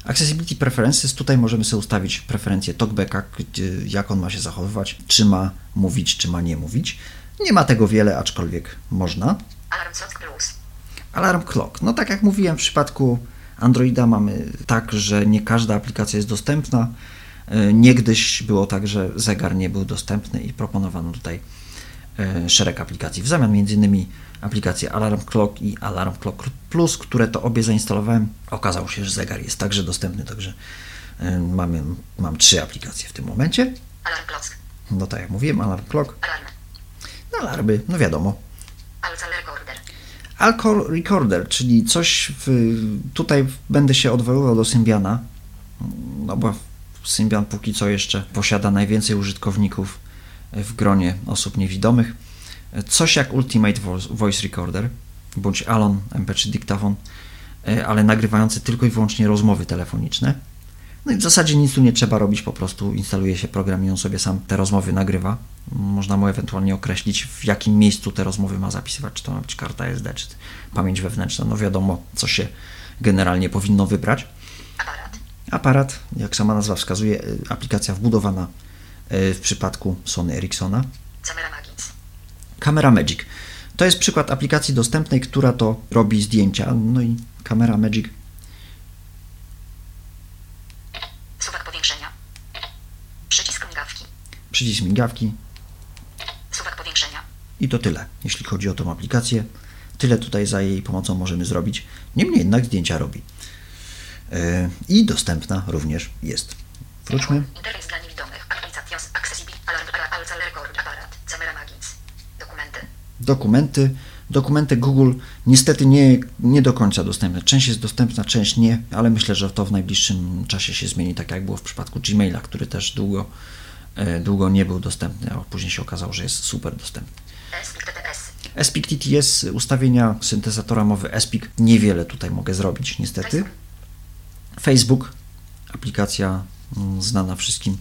Accessibility Preferences.
Tutaj możemy sobie ustawić preferencje talkbacka, jak on ma się zachowywać, czy ma mówić, czy ma nie mówić. Nie ma tego wiele, aczkolwiek można.
Alarm Clock Plus.
Alarm Clock. No tak jak mówiłem, w przypadku Androida mamy tak, że nie każda aplikacja jest dostępna. E, Niegdyś było tak, że zegar nie był dostępny i proponowano tutaj szereg aplikacji. W zamian innymi aplikacje Alarm Clock i Alarm Clock Plus, które to obie zainstalowałem. Okazało się, że zegar jest także dostępny, także e, mamy, mam trzy aplikacje w tym momencie.
Alarm Clock.
No tak jak mówiłem, Alarm Clock,
Alarmy.
no alarmy, no wiadomo,
Alza Recorder.
Alcohol Recorder, czyli coś w, tutaj będę się odwoływał do Symbiana, no bo Symbian póki co jeszcze posiada najwięcej użytkowników w gronie osób niewidomych. Coś jak Ultimate Voice Recorder bądź Alon MP3 dyktafon, e, ale nagrywający tylko i wyłącznie rozmowy telefoniczne. No i w zasadzie nic tu nie trzeba robić, po prostu instaluje się program i on sobie sam te rozmowy nagrywa. Można mu ewentualnie określić, w jakim miejscu te rozmowy ma zapisywać, czy to ma być karta SD, czy pamięć wewnętrzna. No wiadomo, co się generalnie powinno wybrać.
Aparat.
Aparat, jak sama nazwa wskazuje, y, aplikacja wbudowana w przypadku Sony Ericssona.
Camera Magic.
Camera Magic. To jest przykład aplikacji dostępnej, która to robi zdjęcia. No i Camera Magic
Suwak powiększenia. Przycisk migawki.
przycisk migawki
Suwak powiększenia.
i to tyle, jeśli chodzi o tą aplikację. Tyle tutaj za jej pomocą możemy zrobić. Niemniej jednak zdjęcia robi. Yy, I dostępna również jest. Wróćmy.
Interfejs dla niewidomych. Aktualizations. Accessibility. Alarm. Alarm. Alcal record. Aparat. Camera Magic. Dokumenty.
Dokumenty. Google niestety nie, nie do końca dostępne. Część jest dostępna, część nie, ale myślę, że to w najbliższym czasie się zmieni, tak jak było w przypadku Gmaila, który też długo, e, długo nie był dostępny, a później się okazało, że jest super dostępny.
SPIC TTS.
Ustawienia syntezatora mowy SPIC, niewiele tutaj mogę zrobić niestety. Facebook, aplikacja mm, znana wszystkim,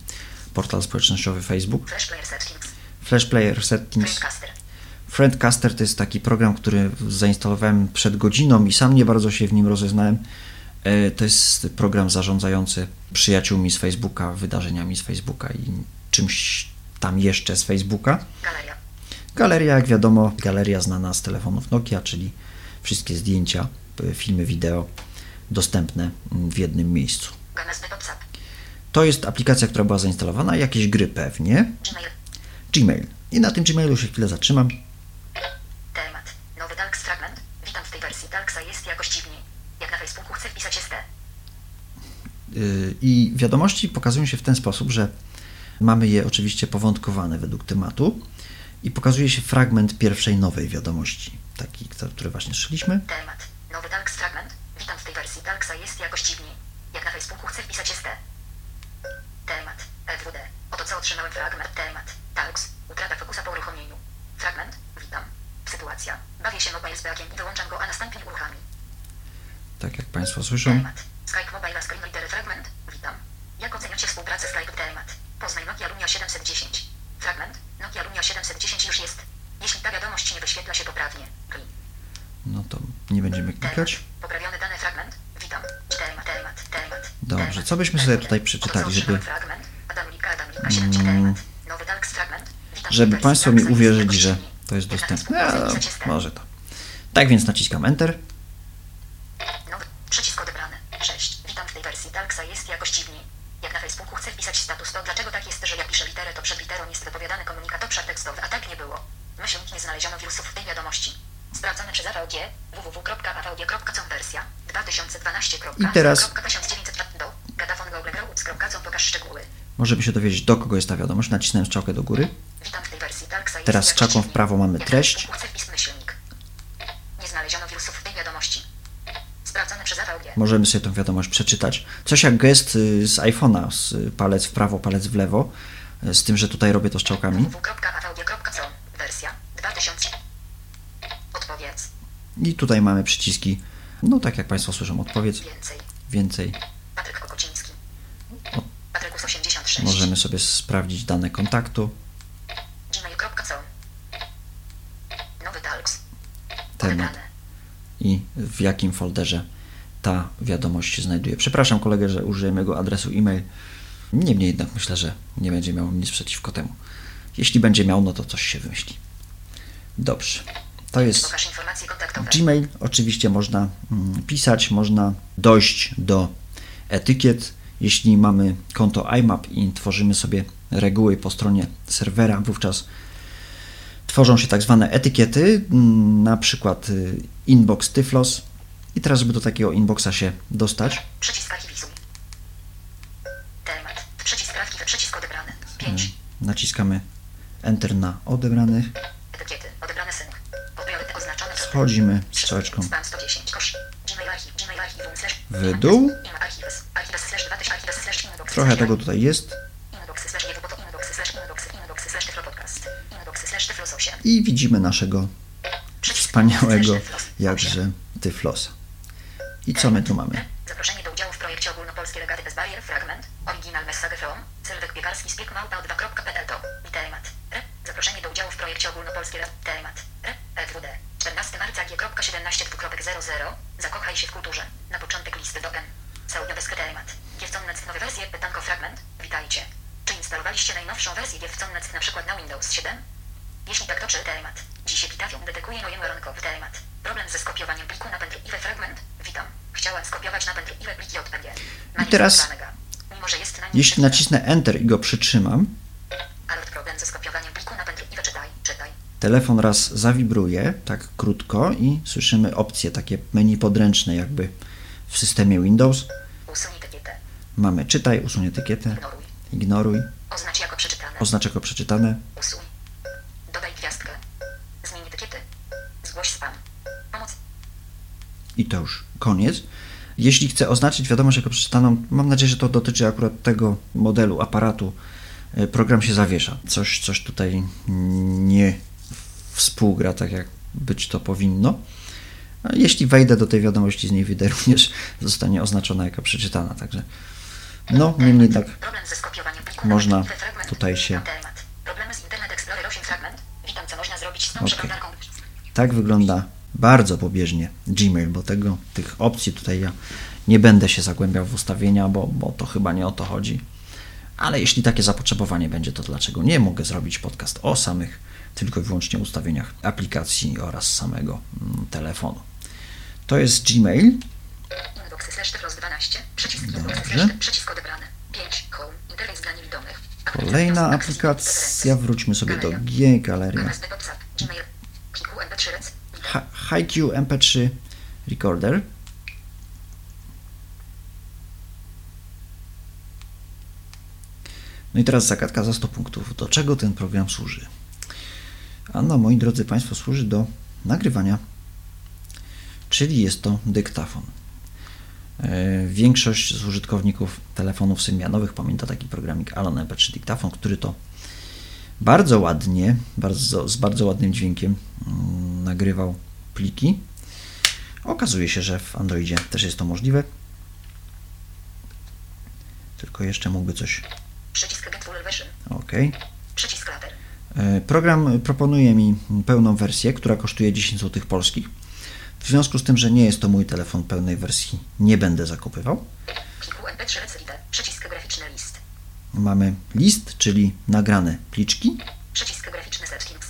portal społecznościowy Facebook.
Flash Player Settings.
Flash Player Settings.
Friendcaster
to jest taki program, który zainstalowałem przed godziną i sam nie bardzo się w nim rozeznałem. E, To jest program zarządzający przyjaciółmi z Facebooka, wydarzeniami z Facebooka i czymś tam jeszcze z Facebooka.
Galeria.
Galeria, jak wiadomo, galeria znana z telefonów Nokia, czyli wszystkie zdjęcia, p- filmy, wideo dostępne mm, w jednym miejscu. To jest aplikacja, która była zainstalowana, jakieś gry pewnie.
Gmail.
Gmail. I na tym Gmailu się chwilę zatrzymam.
Temat. Nowy Dalks fragment. Witam w tej wersji Dalksa jest jakoś dziwnie. Jak na Facebooku chcę wpisać ST.
Yy, I wiadomości pokazują się w ten sposób, że mamy je oczywiście powątkowane według tematu i pokazuje się fragment pierwszej nowej wiadomości, taki, który właśnie słyszeliśmy.
Temat. Nowy Dalks fragment. Witam w tej wersji Dalksa jest jakoś dziwnie. Jak na Facebooku chcę wpisać ST. Temat. FWD. Oto co otrzymałem fragment. Temat. Dalks. Utrata fokusa po uruchomieniu. Fragment. Witam. Sytuacja. Bawię się mobile z brakiem i wyłączam go, a następnie uruchami.
Tak jak Państwo słyszą.
Temat. Skype Mobile Screen Reader Fragment. Witam. Jak oceniacie współpracę Skype? Temat. Poznaj Nokia Lumia 710. Fragment. Nokia Lumia 710 już jest. Jeśli ta wiadomość nie wyświetla się poprawnie, klik.
No to nie będziemy klikać.
Poprawiony dany fragment. Witam. Temat, temat, temat.
Dobrze, co byśmy sobie tutaj przeczytali, żeby-
otrzymałem Fragment. Adam Lika, Adam Lika 7 temat. Nowy Dalks fragment. Witam w
Żeby Państwo mi uwierzyli, że to jest dostępne. Może to. Tak więc naciskam Enter.
Przycisk odebrany. 6. Witam w tej wersji Dalksa jest jakoś dziwnie. Jak na Facebooku chcę wpisać status, to dlaczego tak jest, że jak piszę literę, to przed literą jest wypowiadany komunikat obszar tekstowy, a tak nie było. Myślnik nie znaleziono wirusów w tej wiadomości. Sprawdzone przez AVG www.avg.com wersja 2012.
I teraz-
1900 do Gadafon Google Groups.com pokaż szczegóły.
Możemy się dowiedzieć, do kogo jest ta wiadomość. Nacisnąłem strzałkę do góry.
Witam w tej wersji Dalksa jest
Teraz strzałką w prawo mamy treść.
Facebooku chcę wpis myślnik. Nie znaleziono wirusów w tej wiadomości. Sprawdzone przez AVG.
Możemy sobie tą wiadomość przeczytać. Coś jak gest y, z iPhone'a, z y, palec w prawo, palec w lewo. y, Z tym, że tutaj robię to strzałkami.
www.avg.com Wersja 2000 Odpowiedz
I tutaj mamy przyciski. No tak jak Państwo słyszą, odpowiedz
Więcej
więcej.
Patryk Kokociński
O.
Patrykus 86
Możemy sobie sprawdzić dane kontaktu. Temat. I w jakim folderze ta wiadomość się znajduje. Przepraszam kolegę, że użyłem jego adresu e-mail. Niemniej jednak myślę, że nie będzie miał nic przeciwko temu. Jeśli będzie miał, no to coś się wymyśli. Dobrze. To jest Gmail. Oczywiście można mm, pisać, można dojść do etykiet. Jeśli mamy konto IMAP i tworzymy sobie reguły po stronie serwera, wówczas tworzą się tak zwane etykiety, mm, na przykład y, inbox Tyflos. I teraz, żeby do takiego inboxa się dostać,
Przycisk archiwizuj Temat Przycisk sprawki Przycisk odebrany 5
naciskamy Enter na odebranych.
Etykiety Odebrane oznaczone przez
Wchodzimy strzałeczką
Spam 110. Kosz. Gmail archiw. Gmail archiwum slash.
w dół.
Im archives. Archives slash 2000. Archives slash inbox.
Trochę tego tutaj jest.
Inboxy slash nie wypo- inboxy slash inboxy inboxy slash tyflo podcast. Inboxy slash tyflos 8.
I widzimy naszego wspaniałego
slash tyflos 8.
jakże Tyflosa. I co my tu mamy?
Zaproszenie do udziału w projekcie ogólnopolskie legaty bez barier, fragment, oryginal message from, Sylwek Piekarski, spiek małpa 2.pl to, i temat, re, zaproszenie do udziału w projekcie ogólnopolskie temat, re, EWD, 14 marca G.17.00, zakochaj się w kulturze, na początek listy do N, Saudioweska temat, Giewconnet nowe wersje, pytanko fragment, witajcie, czy instalowaliście najnowszą wersję Giewconnet na przykład na Windows 7? Jeśli tak, to czy? Temat? Dziś epitafium dedykuje mojemu Ronkowi. Temat. Problem ze skopiowaniem pliku na pendrive fragment? Witam. Chciałem skopiować na pendrive plik JPG.
I teraz,
Mimo, że jest na
Jeśli nacisnę Enter i go przytrzymam, telefon raz zawibruje, tak krótko, i słyszymy opcje takie menu podręczne, jakby w systemie Windows. Mamy czytaj, usuń etykietę,
Ignoruj.
ignoruj,
Oznacz jako przeczytane.
oznacz jako przeczytane.
Usuń.
I to już koniec. Jeśli chcę oznaczyć wiadomość jako przeczytaną, mam nadzieję, że to dotyczy akurat tego modelu aparatu, e, program się zawiesza. Coś, coś tutaj nie współgra tak, jak być to powinno. A jeśli wejdę do tej wiadomości, z niej wyjdę, również zostanie oznaczona jako przeczytana. Także, no, niemniej
pliku
Można tutaj się-
Witam temat. Problemy z Internet Explorer 8 fragment. Witam, co można zrobić z tą
Okej.
przeglądarką.
Tak wygląda bardzo pobieżnie Gmail, bo tego, tych opcji tutaj ja nie będę się zagłębiał w ustawienia, bo, bo to chyba nie o to chodzi. Ale jeśli takie zapotrzebowanie będzie, to dlaczego nie mogę zrobić podcast o samych tylko i wyłącznie ustawieniach aplikacji oraz samego mm, telefonu. To jest Gmail.
Inbox slash tyflos 12. Przycisk inbox
Dobrze.
slash przycisk odebrany. 5. Home. Interfejs dla niewidomych.
Kolejna aplikacja, wróćmy sobie do G, galeria.
MSD WhatsApp. Gmail. Kiku MP3 Rec.
Hi- HiQ MP3 Recorder. No i teraz zagadka za 100 punktów. Do czego ten program służy? Ano, moi drodzy Państwo, służy do nagrywania, czyli jest to dyktafon. E, Większość z użytkowników telefonów symianowych pamięta taki programik Alon MP3 Dyktafon, który to bardzo ładnie, bardzo, z bardzo ładnym dźwiękiem mm, nagrywał pliki. Okazuje się, że w Androidzie też jest to możliwe. Tylko jeszcze mógłby coś.
Przycisk Get Full Version.
OK.
Przycisk Later.
E, Program proponuje mi pełną wersję, która kosztuje 10 zł polskich. W związku z tym, że nie jest to mój telefon pełnej wersji, nie będę zakupywał.
Kiku MP3 Rec Reader. Przycisk graficzny list.
Mamy list, czyli nagrane pliczki.
Przycisk graficzny settings.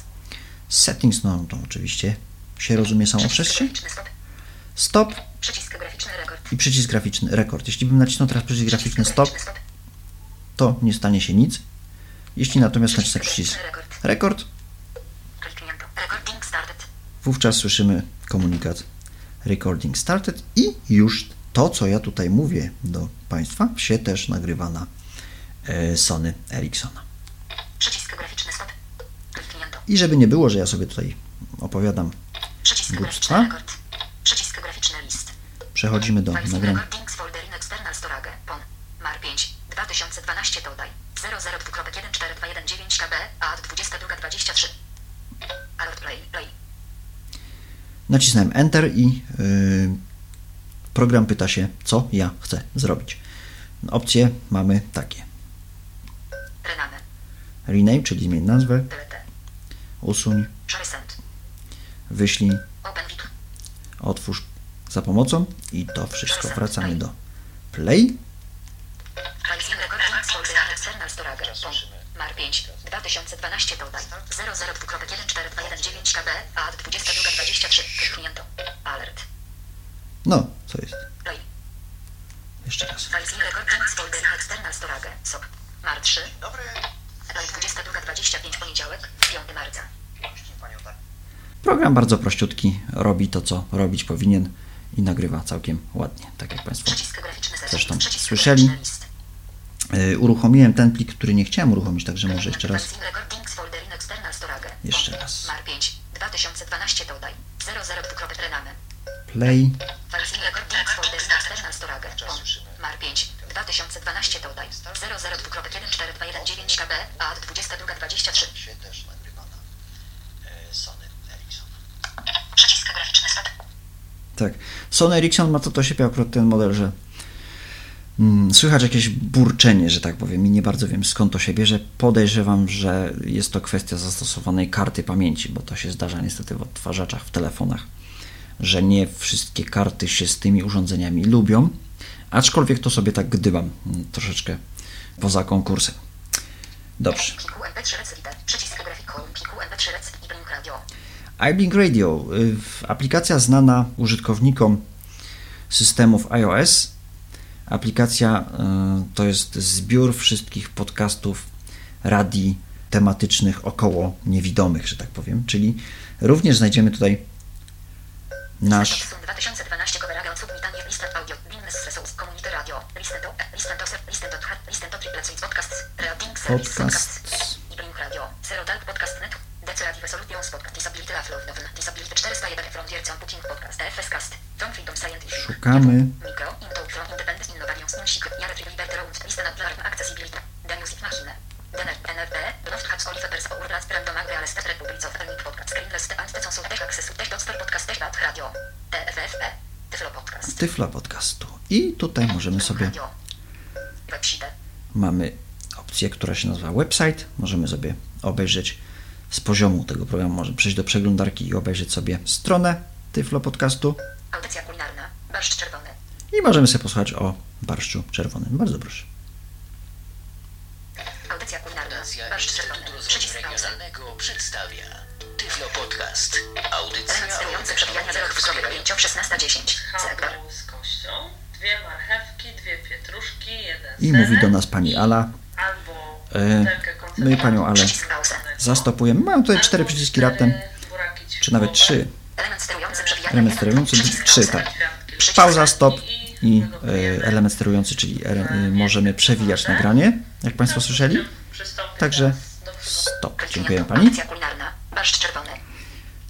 Settings, no to oczywiście się rozumie samo przez się.
stop. Przycisk graficzny rekord.
i przycisk graficzny rekord. Jeśli bym nacisnął teraz przycisk graficzny stop,
graficzny stop.
to nie stanie się nic. Jeśli natomiast nacisnę
Przycisk rekord.
wówczas słyszymy komunikat recording started i już to, co ja tutaj mówię do Państwa, się też nagrywa na Sony Ericssona.
Przycisk graficzny stop.
I żeby nie było, że ja sobie tutaj opowiadam,
Przycisk
Głupstwa.
Przycisk graficzny list.
przechodzimy do nagrania.
recordings folder in external storage. PON. MAR 5. 2012 dodaj. 002.14219 KB. A 22.23. Alert play. Play.
Nacisnąłem Enter i y, program pyta się, co ja chcę zrobić. Opcje mamy takie.
Rename.
Czyli zmień nazwę, usuń, wyślij, otwórz za pomocą i to wszystko. Wracamy do Play.
MAR 5. 2012 dodaj. 002.14219 KB. A 22.23. Kliknięto. Alert.
No, co jest?
Play.
Jeszcze raz.
MAR 3.
Dobry.
Play 22.25 poniedziałek. 5 marca.
Program bardzo prościutki, robi to, co robić powinien i nagrywa całkiem ładnie, tak jak Państwo. Zresztą słyszeli. y, uruchomiłem ten plik, który nie chciałem uruchomić, także może jeszcze raz. Jeszcze raz.
MAR 5. 2012 dodaj. 00 dwukropek renamy.
Play.
Mar 5. 2012 dodaj. 00 dwukropek 14219 KB, a 2223.
się też nagrywana e, Sony Ericsson.
Przycisk graficzny start.
Tak. Sony Ericsson ma to do siebie akurat ten model, że mm, słychać jakieś burczenie, że tak powiem, i nie bardzo wiem skąd to się bierze. Podejrzewam, że jest to kwestia zastosowanej karty pamięci, bo to się zdarza niestety w odtwarzaczach w telefonach, że nie wszystkie karty się z tymi urządzeniami lubią, aczkolwiek to sobie tak gdybam mm, troszeczkę poza konkursem. Dobrze.
Pliku MP3 Rec Reader. Przycisk grafik home. Pliku MP3 Rec i Blink Radio.
iBlink Radio, y, aplikacja znana użytkownikom systemów iOS. Aplikacja y, to jest zbiór wszystkich podcastów radii tematycznych około niewidomych, że tak powiem, czyli również znajdziemy tutaj nasz
Sun 2012 podcasts reading service
podcast.
podcasts i Blink Radio Zero Dark Podcast Net DCAD Resolutions Podcast Disability Love Love Novel Disability 401 From Wiercą Booking Podcast FS Cast From Freedom Scientific
Szukamy.
Tyflo Podcast
tutaj możemy sobie, mamy opcję, która się nazywa website. Możemy sobie obejrzeć z poziomu tego programu, możemy przejść do przeglądarki i obejrzeć sobie stronę Tyflo podcastu.
Audycja kulinarna Barszcz Czerwony
I możemy sobie posłuchać o barszczu czerwonym. Bardzo proszę. Mówi do nas pani Ala.
albo
E, no panią Ale zastopujemy. Mamy tutaj cztery przyciski raptem, czy nawet trzy.
Element sterujący przebijania
Element
1
sterujący,
Przycisk
trzy, tak. Pauza, stop i e, element sterujący, czyli e, możemy przewijać nagranie, jak Państwo słyszeli. Także stop. Dziękuję Pani.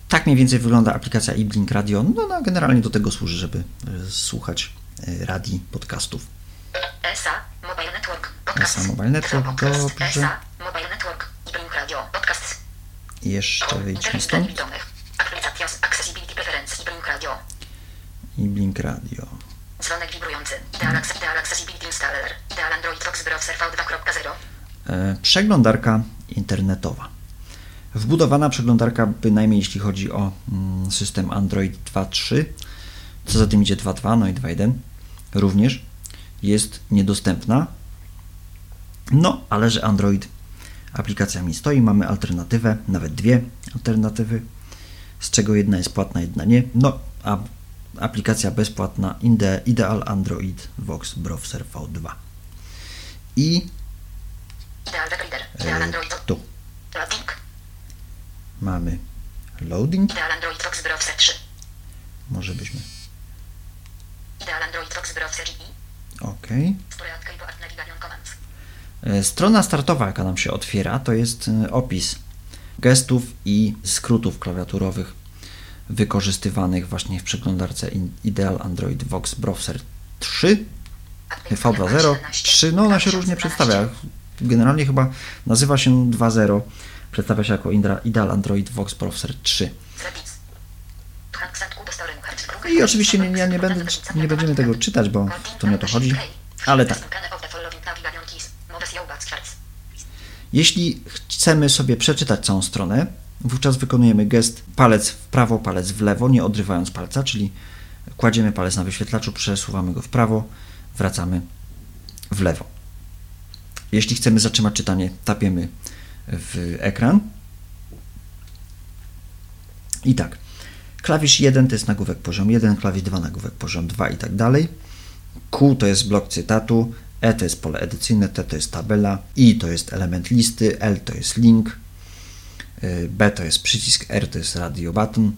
Tak mniej więcej wygląda aplikacja iBlink Radio. No, no generalnie do tego służy, żeby słuchać radii, podcastów.
ESA Mobile Network.
Dobrze.
I
jeszcze wyjdźmy stąd.
i Blink Radio. Dzwonek wibrujący. Ideal, Ideal Accessibility Installer. Ideal Android Box Browser V2.0
E, Przeglądarka internetowa. Wbudowana przeglądarka, bynajmniej jeśli chodzi o mm, system Android 2.3, co za tym idzie 2.2, no i 2.1 również jest niedostępna. No, ale że Android aplikacjami stoi, mamy alternatywę, nawet dwie alternatywy, z czego jedna jest płatna, jedna nie. No, a aplikacja bezpłatna Ide- Ideal Android Vox Browser V2. I
Ideal Reader Ideal
e,
Android
tu
Loading
mamy loading.
Ideal Android Box Browser 3
Może byśmy.
Ideal Android Box Browser i
OK.
Stored
Strona startowa, jaka nam się otwiera, to jest e, opis gestów i skrótów klawiaturowych wykorzystywanych właśnie w przeglądarce Ideal Android Vox Browser 3 V2.0, 3, no ona się różnie przedstawia. Generalnie chyba nazywa się 2.0, przedstawia się jako Ideal Android Vox Browser 3. I oczywiście nie, nie, nie, będę, nie będziemy tego czytać, bo to nie o to chodzi, ale tak. Jeśli chcemy sobie przeczytać całą stronę, wówczas wykonujemy gest palec w prawo, palec w lewo, nie odrywając palca, czyli kładziemy palec na wyświetlaczu, przesuwamy go w prawo, wracamy w lewo. Jeśli chcemy zatrzymać czytanie, tapiemy w ekran. I tak. Klawisz 1 to jest nagłówek poziom 1, klawisz 2 nagłówek poziom 2 i tak dalej. Q to jest blok cytatu, E to jest pole edycyjne, T to jest tabela, I to jest element listy, L to jest link, y, B to jest przycisk, R to jest radio button,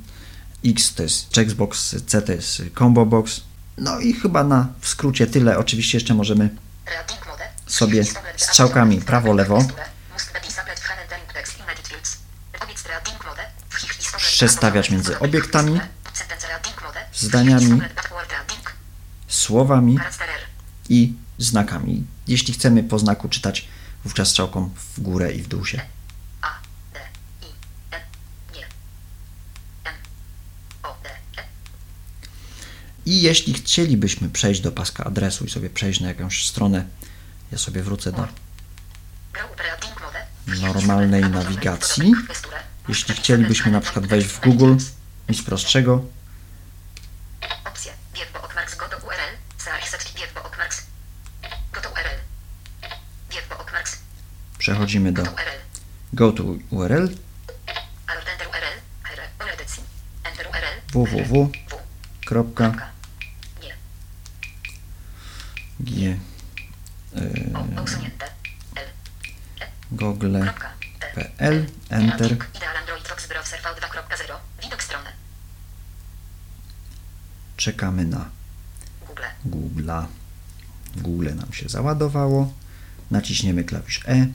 X to jest checkbox, C to jest combo box. No i chyba na w skrócie tyle. Oczywiście jeszcze możemy sobie strzałkami prawo-lewo przestawiać między obiektami, zdaniami, słowami i znakami. Jeśli chcemy po znaku czytać, wówczas strzałką w górę i w dół się.
I, E.
I jeśli chcielibyśmy przejść do paska adresu i sobie przejść na jakąś stronę, ja sobie wrócę do normalnej nawigacji. Jeśli chcielibyśmy na przykład wejść w Google, nic prostszego,
Opcje. Bieg bookmarks go do URL. Search setki bieg bookmarks. Go to URL. Bieg bookmarks.
Przechodzimy do go to URL www.
W.
Kropka,
Nie.
G,
O. Usunięte. L.
google,
Kropka. T.
PL, enter.
Ideal Android Fox Browser V2.0. Widok strony.
Czekamy na
Google.
Google'a. Google nam się załadowało. Naciśniemy klawisz E.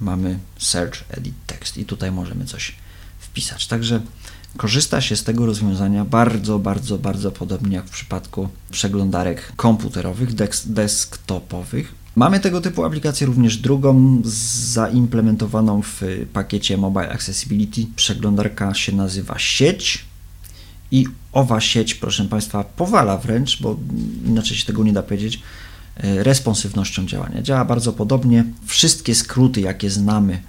Mamy Search Edit Text i tutaj możemy coś wpisać. Także korzysta się z tego rozwiązania bardzo, bardzo, bardzo podobnie jak w przypadku przeglądarek komputerowych, desktopowych. Mamy tego typu aplikację również drugą zaimplementowaną w pakiecie Mobile Accessibility. Przeglądarka się nazywa Sieć i owa sieć, proszę Państwa, powala wręcz, bo inaczej się tego nie da powiedzieć, responsywnością działania. Działa bardzo podobnie. Wszystkie skróty, jakie znamy,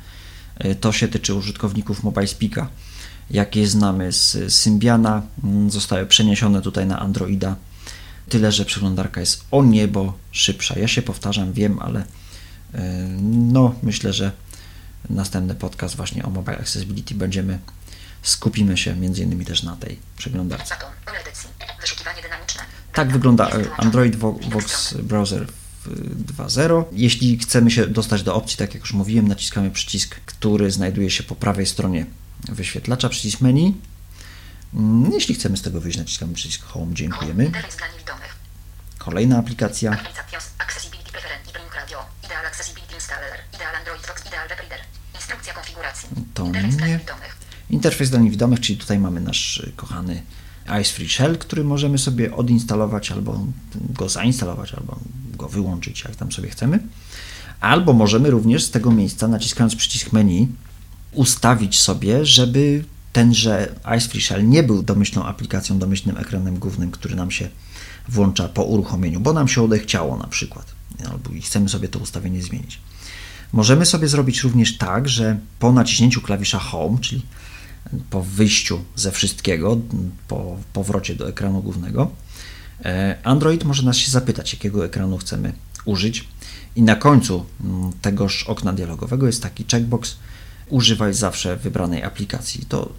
e, to się tyczy użytkowników MobileSpeaka, jakie znamy z Symbiana, mm, zostały przeniesione tutaj na Androida. Tyle, że przeglądarka jest o niebo szybsza. Ja się powtarzam, wiem, ale e, no myślę, że następny podcast właśnie o Mobile Accessibility będziemy skupimy się między innymi też na tej przeglądarce.
Wyszukiwanie dynamiczne.
Tak wygląda e, Android Vo- Vox Browser w 2.0. Jeśli chcemy się dostać do opcji, tak jak już mówiłem, naciskamy przycisk, który znajduje się po prawej stronie wyświetlacza, przycisk menu. Mm, Jeśli chcemy z tego wyjść, naciskamy przycisk Home. Dziękujemy. Kolejna aplikacja. To nie. Interfejs dla niewidomych, czyli tutaj mamy nasz y, kochany Ice Free Shell, który możemy sobie odinstalować albo go zainstalować, albo go wyłączyć, jak tam sobie chcemy. Albo możemy również z tego miejsca, naciskając przycisk menu, ustawić sobie, żeby tenże Ice Free Shell nie był domyślną aplikacją, domyślnym ekranem głównym, który nam się włącza po uruchomieniu, bo nam się odechciało na przykład, albo i chcemy sobie to ustawienie zmienić. Możemy sobie zrobić również tak, że po naciśnięciu klawisza Home, czyli po wyjściu ze wszystkiego, po powrocie do ekranu głównego, e, Android może nas się zapytać, jakiego ekranu chcemy użyć. I na końcu mm, tegoż okna dialogowego jest taki checkbox: używaj zawsze wybranej aplikacji. To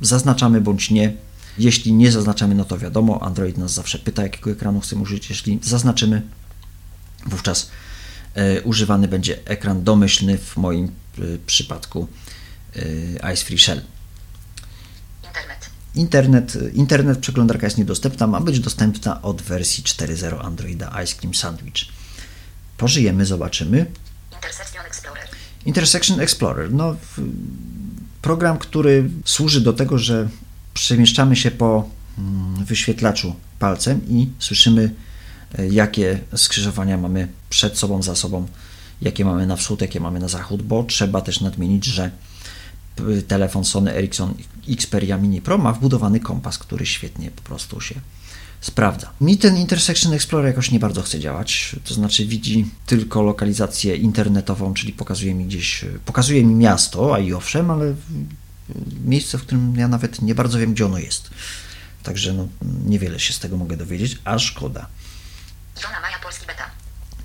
zaznaczamy bądź nie. Jeśli nie zaznaczamy, no to wiadomo, Android nas zawsze pyta, jakiego ekranu chcemy użyć. Jeśli zaznaczymy, wówczas e, używany będzie ekran domyślny, w moim e, przypadku Ice Free Shell.
Internet.
Internet, przeglądarka jest niedostępna, ma być dostępna od wersji 4.0 Androida Ice Cream Sandwich. Pożyjemy, zobaczymy.
Intersection Explorer.
Intersection Explorer, no, program, który służy do tego, że przemieszczamy się po mm, wyświetlaczu palcem i słyszymy, e, jakie skrzyżowania mamy przed sobą, za sobą, jakie mamy na wschód, jakie mamy na zachód, bo trzeba też nadmienić, że telefon Sony Ericsson Xperia Mini Pro ma wbudowany kompas, który świetnie po prostu się sprawdza. Mi ten Intersection Explorer jakoś nie bardzo chce działać, to znaczy widzi tylko lokalizację internetową, czyli pokazuje mi gdzieś, pokazuje mi miasto, a i owszem, ale miejsce, w którym ja nawet nie bardzo wiem, gdzie ono jest. Także no, niewiele się z tego mogę dowiedzieć, a szkoda.
Iwona Maja Polski Beta.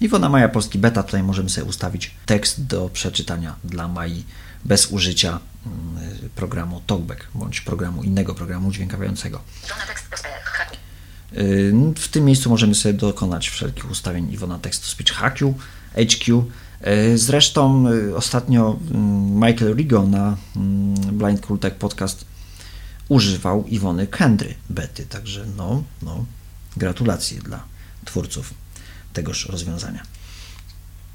Iwona Maja Polski Beta, tutaj możemy sobie ustawić tekst do przeczytania dla Mai bez użycia mm, programu TalkBack bądź programu innego programu dźwiękawiającego. Yy, W tym miejscu możemy sobie dokonać wszelkich ustawień Iwona Text to Speech HQ. HQ. Yy, Zresztą yy, ostatnio mm, Michael Rigo na mm, Blind Cool Tech Podcast używał Iwony Kendry bety, także no, no, gratulacje dla twórców tegoż rozwiązania.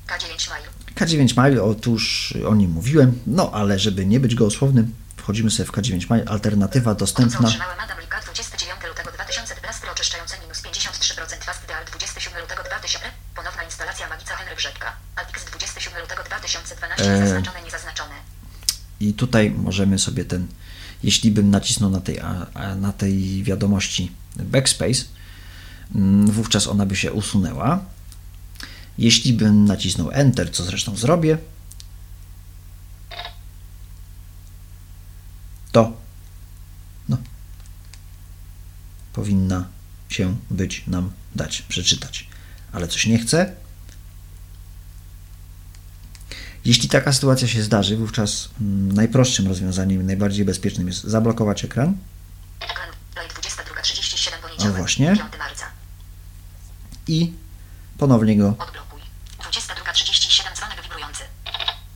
K9 Maju.
K9 Mile, otóż o nim mówiłem, no ale żeby nie być gołosłownym, wchodzimy sobie w K9 Mile, alternatywa dostępna.
otrzymałem Adam Lika 29 lutego 2012 oczyszczające minus 53% Fast Deal 27 lutego 2000 Ponowna instalacja Magica Henry Brzeczka Alpix 27 lutego 2012
Eee. I tutaj możemy sobie ten, jeśli bym nacisnął na tej, na tej wiadomości backspace, mm, wówczas ona by się usunęła. Jeśli bym nacisnął Enter, co zresztą zrobię, to no, powinna się być nam dać przeczytać. Ale coś nie chce. Jeśli taka sytuacja się zdarzy, wówczas mm, najprostszym rozwiązaniem, najbardziej bezpiecznym jest zablokować ekran.
Ekran Live 22.37
O, właśnie.
5 marca
i ponownie go
Odblokuj 22.37 dzwonek wibrujący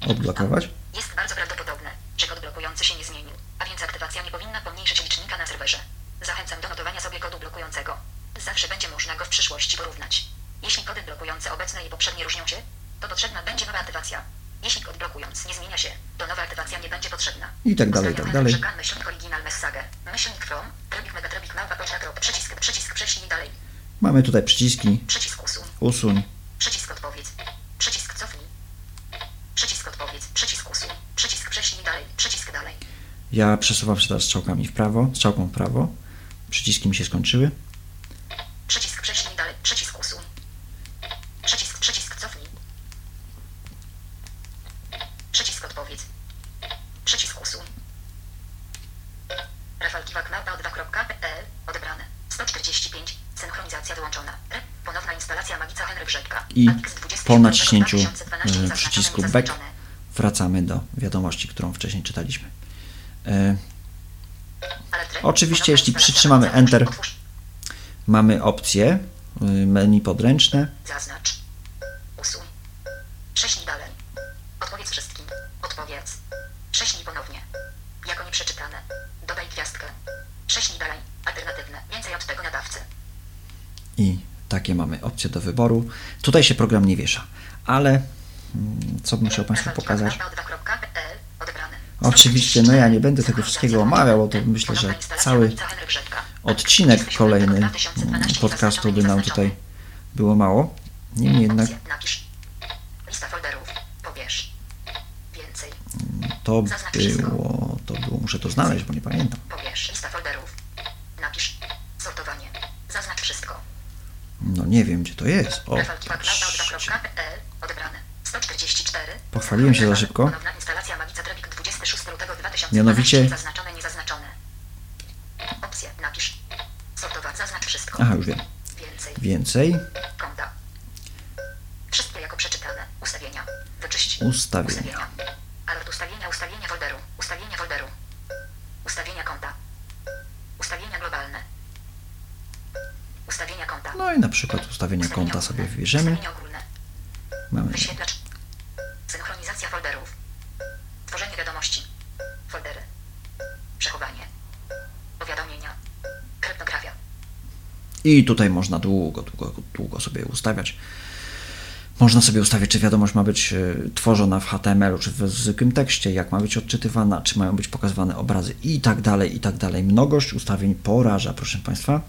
odblokować.
Jest bardzo prawdopodobne, że kod blokujący się nie zmienił, a więc aktywacja nie powinna pomniejszyć licznika na serwerze. Zachęcam do notowania sobie kodu blokującego. Zawsze będzie można go w przyszłości porównać. Jeśli kody blokujące obecne i poprzednie różnią się, to potrzebna będzie nowa aktywacja. Jeśli kod blokujący nie zmienia się, to nowa aktywacja nie będzie potrzebna.
I tak dalej, i tak dalej.
Myślnik original message. Myślnik from, trybik megatrybik małpa poczta przycisk, przycisk prześlij dalej.
Mamy tutaj przyciski
Przycisk usuń.
usuń,
Przycisk odpowiedz. Przycisk cofnij. Przycisk odpowiedz. Przycisk usuń. Przycisk prześlij dalej. Przycisk dalej.
Ja przesuwam się teraz strzałkami w prawo, strzałką w prawo. Przyciski mi się skończyły.
Przycisk prześlij dalej. Przycisk usuń. Przycisk, przycisk cofnij. Przycisk odpowiedz. Przycisk usuń. Rafał Kiwak małpa 2.pl odebrane. 145. Synchronizacja wyłączona. Re. Ponowna instalacja Magica Henry Brzegka.
I
Alpix 20
po naciśnięciu
2012
e, przycisku back wracamy do wiadomości, którą wcześniej czytaliśmy. E, Oczywiście, jeśli przytrzymamy Enter. Mamy opcje y, menu podręczne.
Zaznacz. Usuń. Prześlij dalej. Odpowiedz wszystkim. Odpowiedz. Prześlij ponownie. Jako nieprzeczytane. Dodaj gwiazdkę. Prześlij dalej. Alternatywne. Więcej od tego nadawcy.
i takie mamy opcje do wyboru. Tutaj się program nie wiesza, ale mm, co bym chciał Państwu pokazać?
Rafał2.pl Odebrane.
Oczywiście, no ja nie będę tego wszystkiego omawiał, bo to myślę, że cały odcinek kolejny podcastu by nam tutaj było mało. Niemniej jednak to było, to było, muszę to znaleźć, bo nie pamiętam. No nie wiem, gdzie to jest. O,
Rafał Kiwak
patrzcie.
małpa2.pl Odebrane. 144.
Pochwaliłem się za szybko.
Ponowna instalacja Magica Trafik 26 lutego 2012.
Mianowicie-
Zaznaczone, niezaznaczone. Opcje. Napisz. Sortować. Zaznacz wszystko.
Aha, już wiem.
Więcej.
Więcej.
Wszystkie jako przeczytane. Ustawienia. Wyczyść.
Ustawienia.
Alert ustawienia, ustawienia folderu. Ustawienia folderu. Ustawienia konta. Ustawienia globalne. Ustawienia konta.
No i na przykład ustawienia
Ustawienia
konta sobie wybierzemy.
Ustawienia ogólne.
I tutaj można długo, długo, długo sobie ustawiać. Można sobie ustawić, czy wiadomość ma być e, tworzona w HTML-u, czy w zwykłym tekście, jak ma być odczytywana, czy mają być pokazywane obrazy i tak dalej, i tak dalej. Mnogość ustawień poraża, proszę Państwa.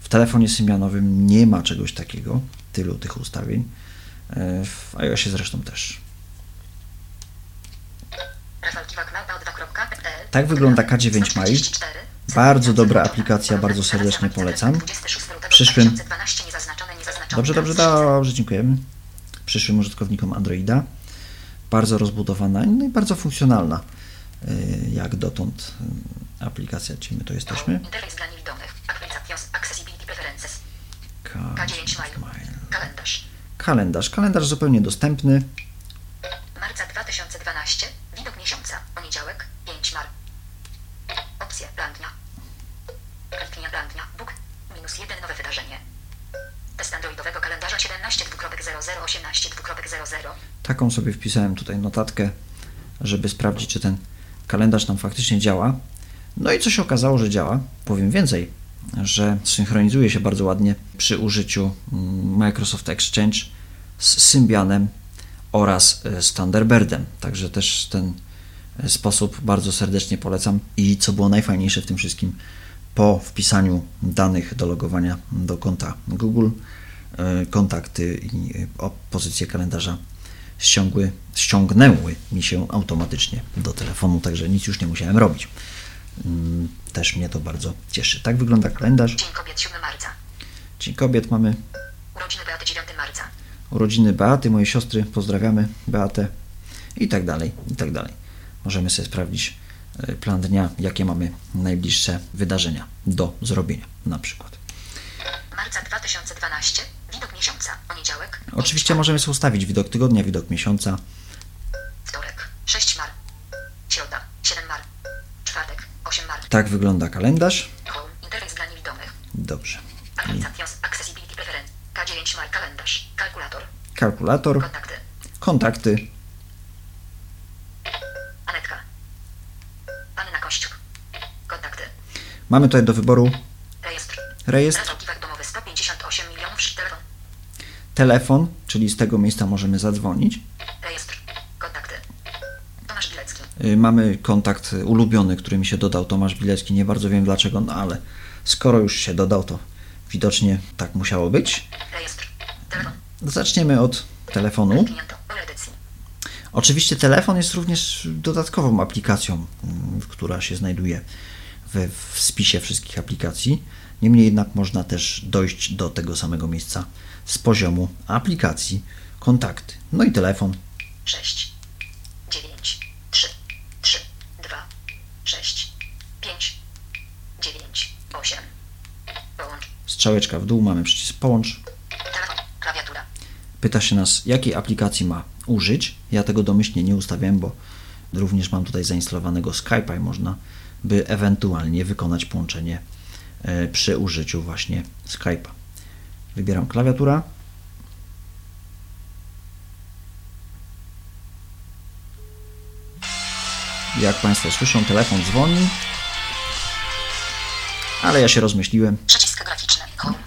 W telefonie symbianowym nie ma czegoś takiego, tylu tych ustawień. E, W iOSie zresztą też.
Rafał Kiwak małpa 2.pl
Tak wygląda K9 Mile. Bardzo dobra aplikacja, bardzo serdecznie polecam. Przyszłym- Dobrze, dobrze, dobrze, dziękujemy. Przyszłym użytkownikom Androida. Bardzo rozbudowana no i bardzo funkcjonalna. y, Jak dotąd y, aplikacja, gdzie my to jesteśmy.
Interfejs dla niewidomych. Applications Accessibility Preferences.
K9
K9 Mile.
Mile.
Kalendarz.
Kalendarz. Kalendarz zupełnie dostępny.
Marca 2012. Widok miesiąca. Poniedziałek. 5 mar. Opcje. Plan dnia. Kliknia plan dnia. Bóg. Minus 1 nowe wydarzenie. Test androidowego kalendarza 17.0018.00.
Taką sobie wpisałem tutaj notatkę, żeby sprawdzić, czy ten kalendarz nam faktycznie działa. No i co się okazało, że działa. Powiem więcej, że synchronizuje się bardzo ładnie przy użyciu mm, Microsoft Exchange z Symbianem oraz z Thunderbirtem. Także też ten sposób. Bardzo serdecznie polecam. I co było najfajniejsze w tym wszystkim, po wpisaniu danych do logowania do konta Google, e, kontakty i e, pozycję kalendarza ściągły, ściągnęły mi się automatycznie do telefonu, także nic już nie musiałem robić. Mm, Też mnie to bardzo cieszy. Tak wygląda kalendarz.
Dzień Kobiet 7 marca.
Dzień Kobiet mamy
Urodziny Beaty 9 marca.
urodziny Beaty, mojej siostry, pozdrawiamy Beatę i tak dalej, i tak dalej. Możemy sobie sprawdzić e, plan dnia, jakie mamy najbliższe wydarzenia do zrobienia na przykład.
Marca 2012. Widok miesiąca. Poniedziałek.
Oczywiście możemy sobie ustawić widok tygodnia, widok miesiąca.
Wtorek. 6 mar. Środa. 7 mar. Czwartek. 8 mar.
Tak wygląda kalendarz.
Home. Interfejs dla niewidomych.
Dobrze.
Accessibility Preference. K9 mar. Kalendarz. Kalkulator.
kalkulator,
Kontakty.
kontakty, mamy tutaj do wyboru
Rejestr.
rejestr,
Rafał Kiwak domowy 158 milionów. Telefon.
telefon, czyli z tego miejsca możemy zadzwonić.
Rejestr. Kontakty. Tomasz Bilecki.
Y, Mamy kontakt ulubiony, który mi się dodał, Tomasz Bilecki. Nie bardzo wiem dlaczego, no ale skoro już się dodał, to widocznie tak musiało być.
Rejestr. Telefon.
Zaczniemy od telefonu. Oczywiście telefon jest również dodatkową aplikacją, mm, która się znajduje we w spisie wszystkich aplikacji. Niemniej jednak można też dojść do tego samego miejsca z poziomu aplikacji kontakty. No i telefon
6, 9, 3, 3, 2, 6, 5, 9, 8. Połącz.
strzałeczka w dół, mamy przycisk połącz.
Telefon. Klawiatura.
Pyta się nas, jakiej aplikacji ma użyć. Ja tego domyślnie nie ustawiałem, bo również mam tutaj zainstalowanego Skype'a i można by ewentualnie wykonać połączenie e, przy użyciu właśnie Skype'a. Wybieram klawiatura. Jak Państwo słyszą, telefon dzwoni, ale ja się rozmyśliłem,
Przycisk graficzny. Home.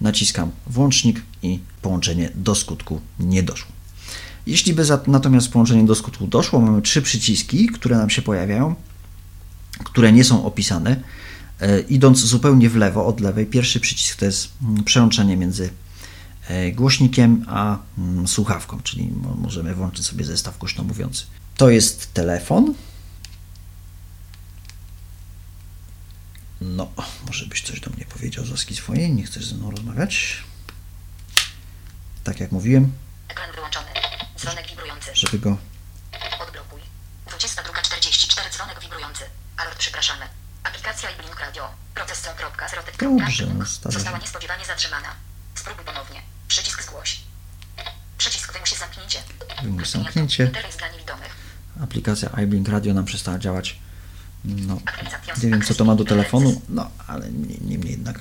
naciskam włącznik i połączenie do skutku nie doszło. Jeśli by za, natomiast połączenie do skutku doszło, mamy trzy przyciski, które nam się pojawiają, które nie są opisane. E, idąc zupełnie w lewo od lewej, pierwszy przycisk to jest mm, przełączenie między e, głośnikiem a mm, słuchawką, czyli mo- możemy włączyć sobie zestaw głośno mówiący. To jest telefon. No, może byś coś do mnie powiedział z łaski swojej, nie chcesz ze mną rozmawiać. Tak jak mówiłem,
Ekran wyłączony. Dzwonek wibrujący.
żeby go
Odblokuj. 22.44 dzwonek wibrujący. Alert przypraszamy. Aplikacja i Blink Radio. Proces kropka,
Dobrze, stale.
Została niespodziewanie zatrzymana. Spróbuj ponownie. Przycisk zgłoś. Przycisk wymusi zamknięcie. Kliknięto.
zamknięcie.
Interfejs dla niewidomych.
aplikacja iBlink Radio nam przestała działać. No, nie wiem co to ma do telefonu, no ale nie- niemniej jednak.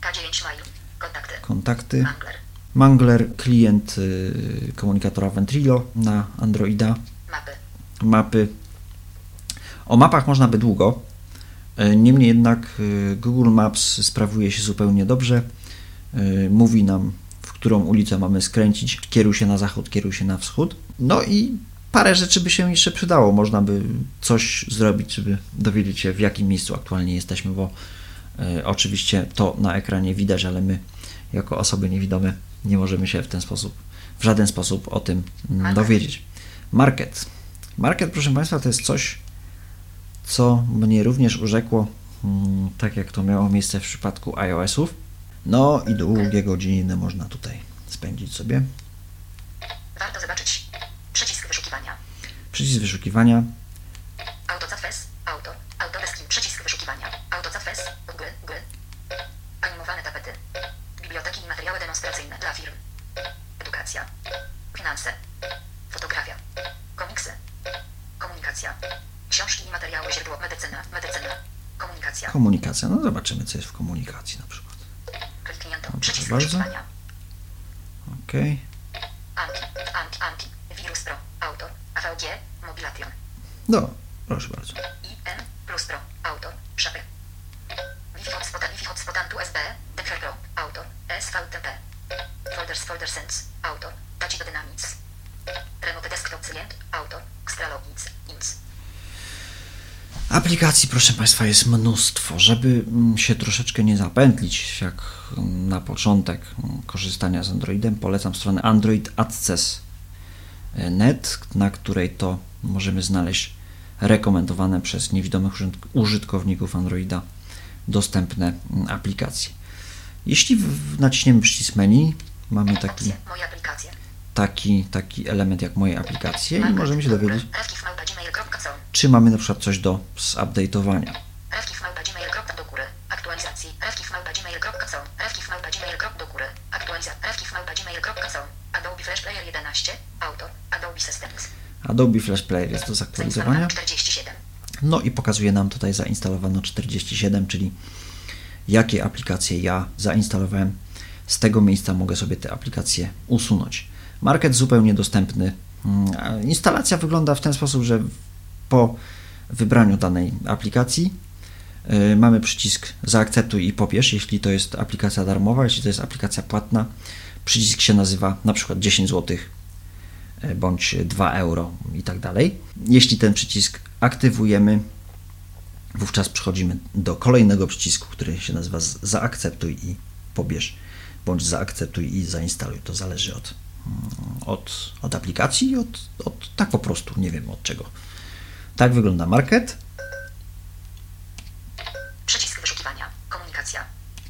K9 Mail. Kontakty.
Kontakty.
Mangler.
Mangler, klient y, komunikatora Ventrilo na Androida.
Mapy.
Mapy. O mapach można by długo. y, Niemniej jednak y, Google Maps sprawuje się zupełnie dobrze. Y, Mówi nam, w którą ulicę mamy skręcić. Kieruj się na zachód, kieruj się na wschód. No i parę rzeczy by się jeszcze przydało. Można by coś zrobić, żeby dowiedzieć się, w jakim miejscu aktualnie jesteśmy, bo oczywiście to na ekranie widać, ale my jako osoby niewidome nie możemy się w ten sposób, w żaden sposób o tym dowiedzieć. Market. Market, proszę Państwa, to jest coś, co mnie również urzekło, mm, tak jak to miało miejsce w przypadku iOS-ów. No i długie godziny można tutaj spędzić sobie.
Warto zobaczyć. Przycisk wyszukiwania.
Przycisk wyszukiwania,
Autocatfes. Komunikacja.
No zobaczymy, co jest w komunikacji na przykład.
Kliknięto.
Proszę
Przycisk
bardzo. Ok.
Anti. Anti. Anti. Wirus Pro. Autor. AVG. Mobilation.
No, proszę bardzo. Aplikacji, proszę Państwa, jest mnóstwo. Żeby się troszeczkę nie zapętlić, jak na początek korzystania z Androidem, polecam stronę Android Access net, na której to możemy znaleźć rekomendowane przez niewidomych użyt- użytkowników Androida dostępne aplikacje. Jeśli naciśniemy przycisk menu, mamy taki, taki, taki element jak moje aplikacje i możemy się dowiedzieć,
Rafki w małpa gmail.com.
czy mamy na przykład coś do zupdate'owania.
Adobe Flash Player 11. Autor. Adobe Systems.
Adobe Flash Player jest do zaktualizowania.
Zainstalowano 47.
No i pokazuje nam tutaj zainstalowano 47, czyli jakie aplikacje ja zainstalowałem. Z tego miejsca mogę sobie te aplikacje usunąć. Market zupełnie dostępny. Mm, Instalacja wygląda w ten sposób, że po wybraniu danej aplikacji yy, mamy przycisk zaakceptuj i pobierz, jeśli to jest aplikacja darmowa, jeśli to jest aplikacja płatna, przycisk się nazywa na przykład 10 zł e, bądź 2 euro i tak dalej. Jeśli ten przycisk aktywujemy, wówczas przechodzimy do kolejnego przycisku, który się nazywa zaakceptuj i pobierz, bądź zaakceptuj i zainstaluj. To zależy od, mm, od, od aplikacji od, od tak po prostu, nie wiem od czego. Tak wygląda market.
Przycisk wyszukiwania. Komunikacja.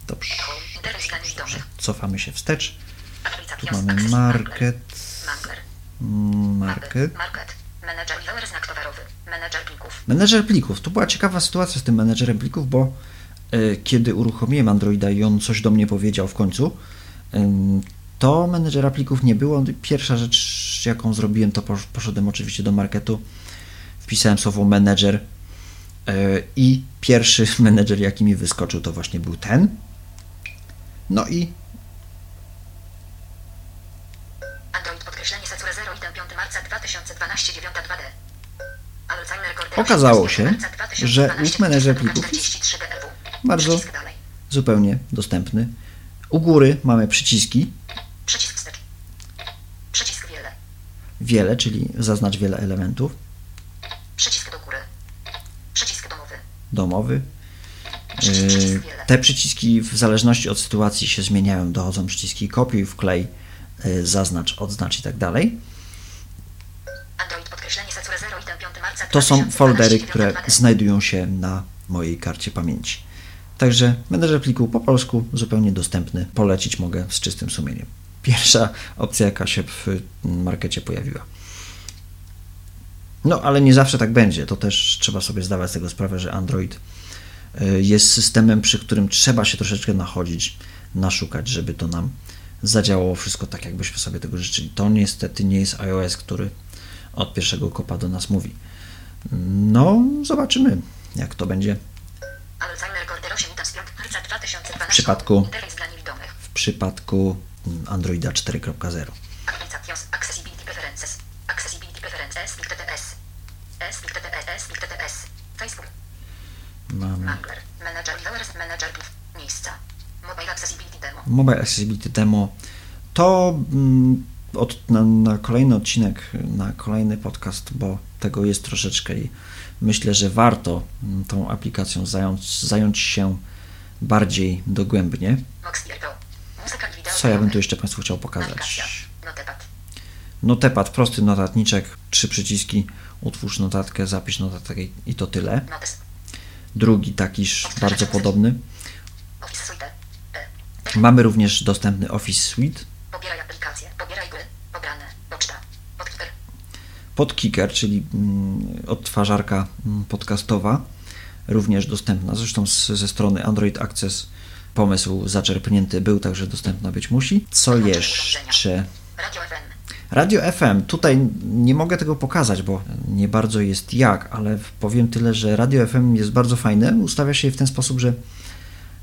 Dobrze. Cofamy się wstecz. Tu mamy market.
Market. Menedżer znak towarowy. Menedżer plików.
Menedżer plików. To była ciekawa sytuacja z tym menedżerem plików, bo e, kiedy uruchomiłem Androida i on coś do mnie powiedział w końcu, to menedżera plików nie było. Pierwsza rzecz, jaką zrobiłem, to posz- poszedłem oczywiście do marketu, wpisałem słowo menedżer e, i pierwszy menedżer, jaki mi wyskoczył, to właśnie był ten. No i
Android podkreślenie Sacure 0 i 5 marca 2012 9 2D. Alzheimer Corder
Okazało
18
się,
marca 2012,
że ów menedżer plików
43 DEW.
bardzo zupełnie dostępny. U góry mamy przyciski,
Przycisk wstecz. Przycisk wiele.
wiele, czyli zaznacz wiele elementów.
Przycisk do góry. Przycisk domowy. wiele.
Te przyciski w zależności od sytuacji się zmieniają. Dochodzą przyciski kopiuj, wklej, yy, zaznacz, odznacz i tak dalej.
Android podkreślenie Sacure 0 i 5 marca
To są
2012
foldery,
9
które
2D.
znajdują się na mojej karcie pamięci. Także menedżer pliku po polsku zupełnie dostępny. Polecić mogę z czystym sumieniem. Pierwsza opcja, jaka się w markecie pojawiła. No, ale nie zawsze tak będzie. To też trzeba sobie zdawać z tego sprawę, że Android y, jest systemem, przy którym trzeba się troszeczkę nachodzić, naszukać, żeby to nam zadziałało wszystko tak, jakbyśmy sobie tego życzyli. To niestety nie jest iOS, który od pierwszego kopa do nas mówi. No, zobaczymy, jak to będzie
Alzheimer Corder 8 i 5 marca 2012.
W przypadku- w przypadku Androida 4.0.
Aktualizacja Accessibility Preferences. Accessibility Preferences. TTS. Speak TTS. Facebook.
Mamy
Mangler. Manager Lower Manager. Miejsca. Mobile Accessibility Demo.
Mobile Accessibility Demo. To mm, od, na, na kolejny odcinek, na kolejny podcast, bo tego jest troszeczkę i myślę, że warto mm, tą aplikacją zająć, zająć się bardziej dogłębnie. Co ja bym tu jeszcze Państwu chciał pokazać?
Notepad.
Prosty notatniczek, trzy przyciski, utwórz notatkę, zapisz notatkę i- to tyle. Drugi takiż bardzo podobny.
E.
Mamy również dostępny Office Suite.
Pobieraj aplikacje. Pobieraj gry. Pobrane. Poczta. Podkiper.
Podkicker, czyli mm, odtwarzarka mm, podcastowa, również dostępna. Zresztą z, ze strony Android Access pomysł zaczerpnięty był, także dostępna być musi. Co jeszcze?
Radio FM.
Radio FM. Tutaj nie mogę tego pokazać, bo nie bardzo jest jak, ale powiem tyle, że Radio FM jest bardzo fajne. Ustawia się w ten sposób, że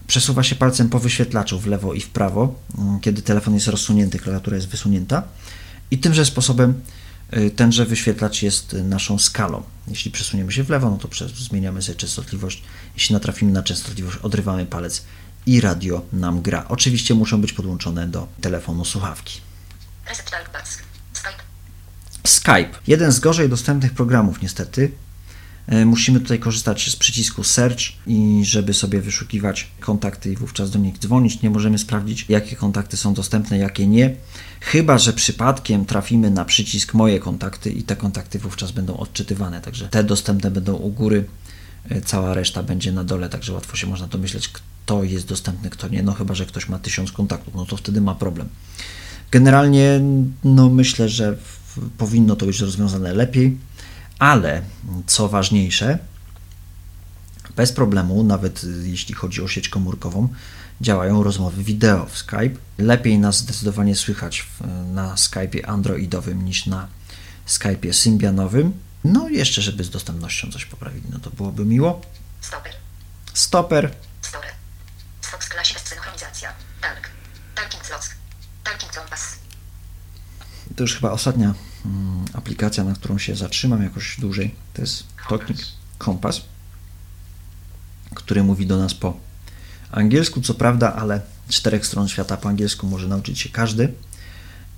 przesuwa się palcem po wyświetlaczu w lewo i w prawo, mm, kiedy telefon jest rozsunięty, klawiatura jest wysunięta. I tymże sposobem y, tenże wyświetlacz jest y, naszą skalą. Jeśli przesuniemy się w lewo, no to zmieniamy sobie częstotliwość. Jeśli natrafimy na częstotliwość, odrywamy palec i radio nam gra. Oczywiście muszą być podłączone do telefonu słuchawki.
Skype.
Jeden z gorzej dostępnych programów, niestety. E, Musimy tutaj korzystać z przycisku Search i żeby sobie wyszukiwać kontakty i wówczas do nich dzwonić. Nie możemy sprawdzić, jakie kontakty są dostępne, jakie nie. Chyba, że przypadkiem trafimy na przycisk Moje kontakty i te kontakty wówczas będą odczytywane. Także te dostępne będą u góry, e, cała reszta będzie na dole, także łatwo się można domyśleć, kto jest dostępny, kto nie. No chyba, że ktoś ma tysiąc kontaktów, no to wtedy ma problem. Generalnie, no myślę, że powinno to być rozwiązane lepiej, ale co ważniejsze, bez problemu, nawet jeśli chodzi o sieć komórkową, działają rozmowy wideo w Skype. Lepiej nas zdecydowanie słychać na Skype'ie androidowym niż na Skype'ie symbianowym. No i jeszcze, żeby z dostępnością coś poprawili, no to byłoby miło.
Stopper.
Stopper,
Store. Stop z klasie synchronizacja. Talk. Talking slots. Talking compass.
To już chyba ostatnia mm, aplikacja, na którą się zatrzymam jakoś dłużej. To jest Talking Compass, który mówi do nas po angielsku, co prawda, ale czterech stron świata po angielsku może nauczyć się każdy.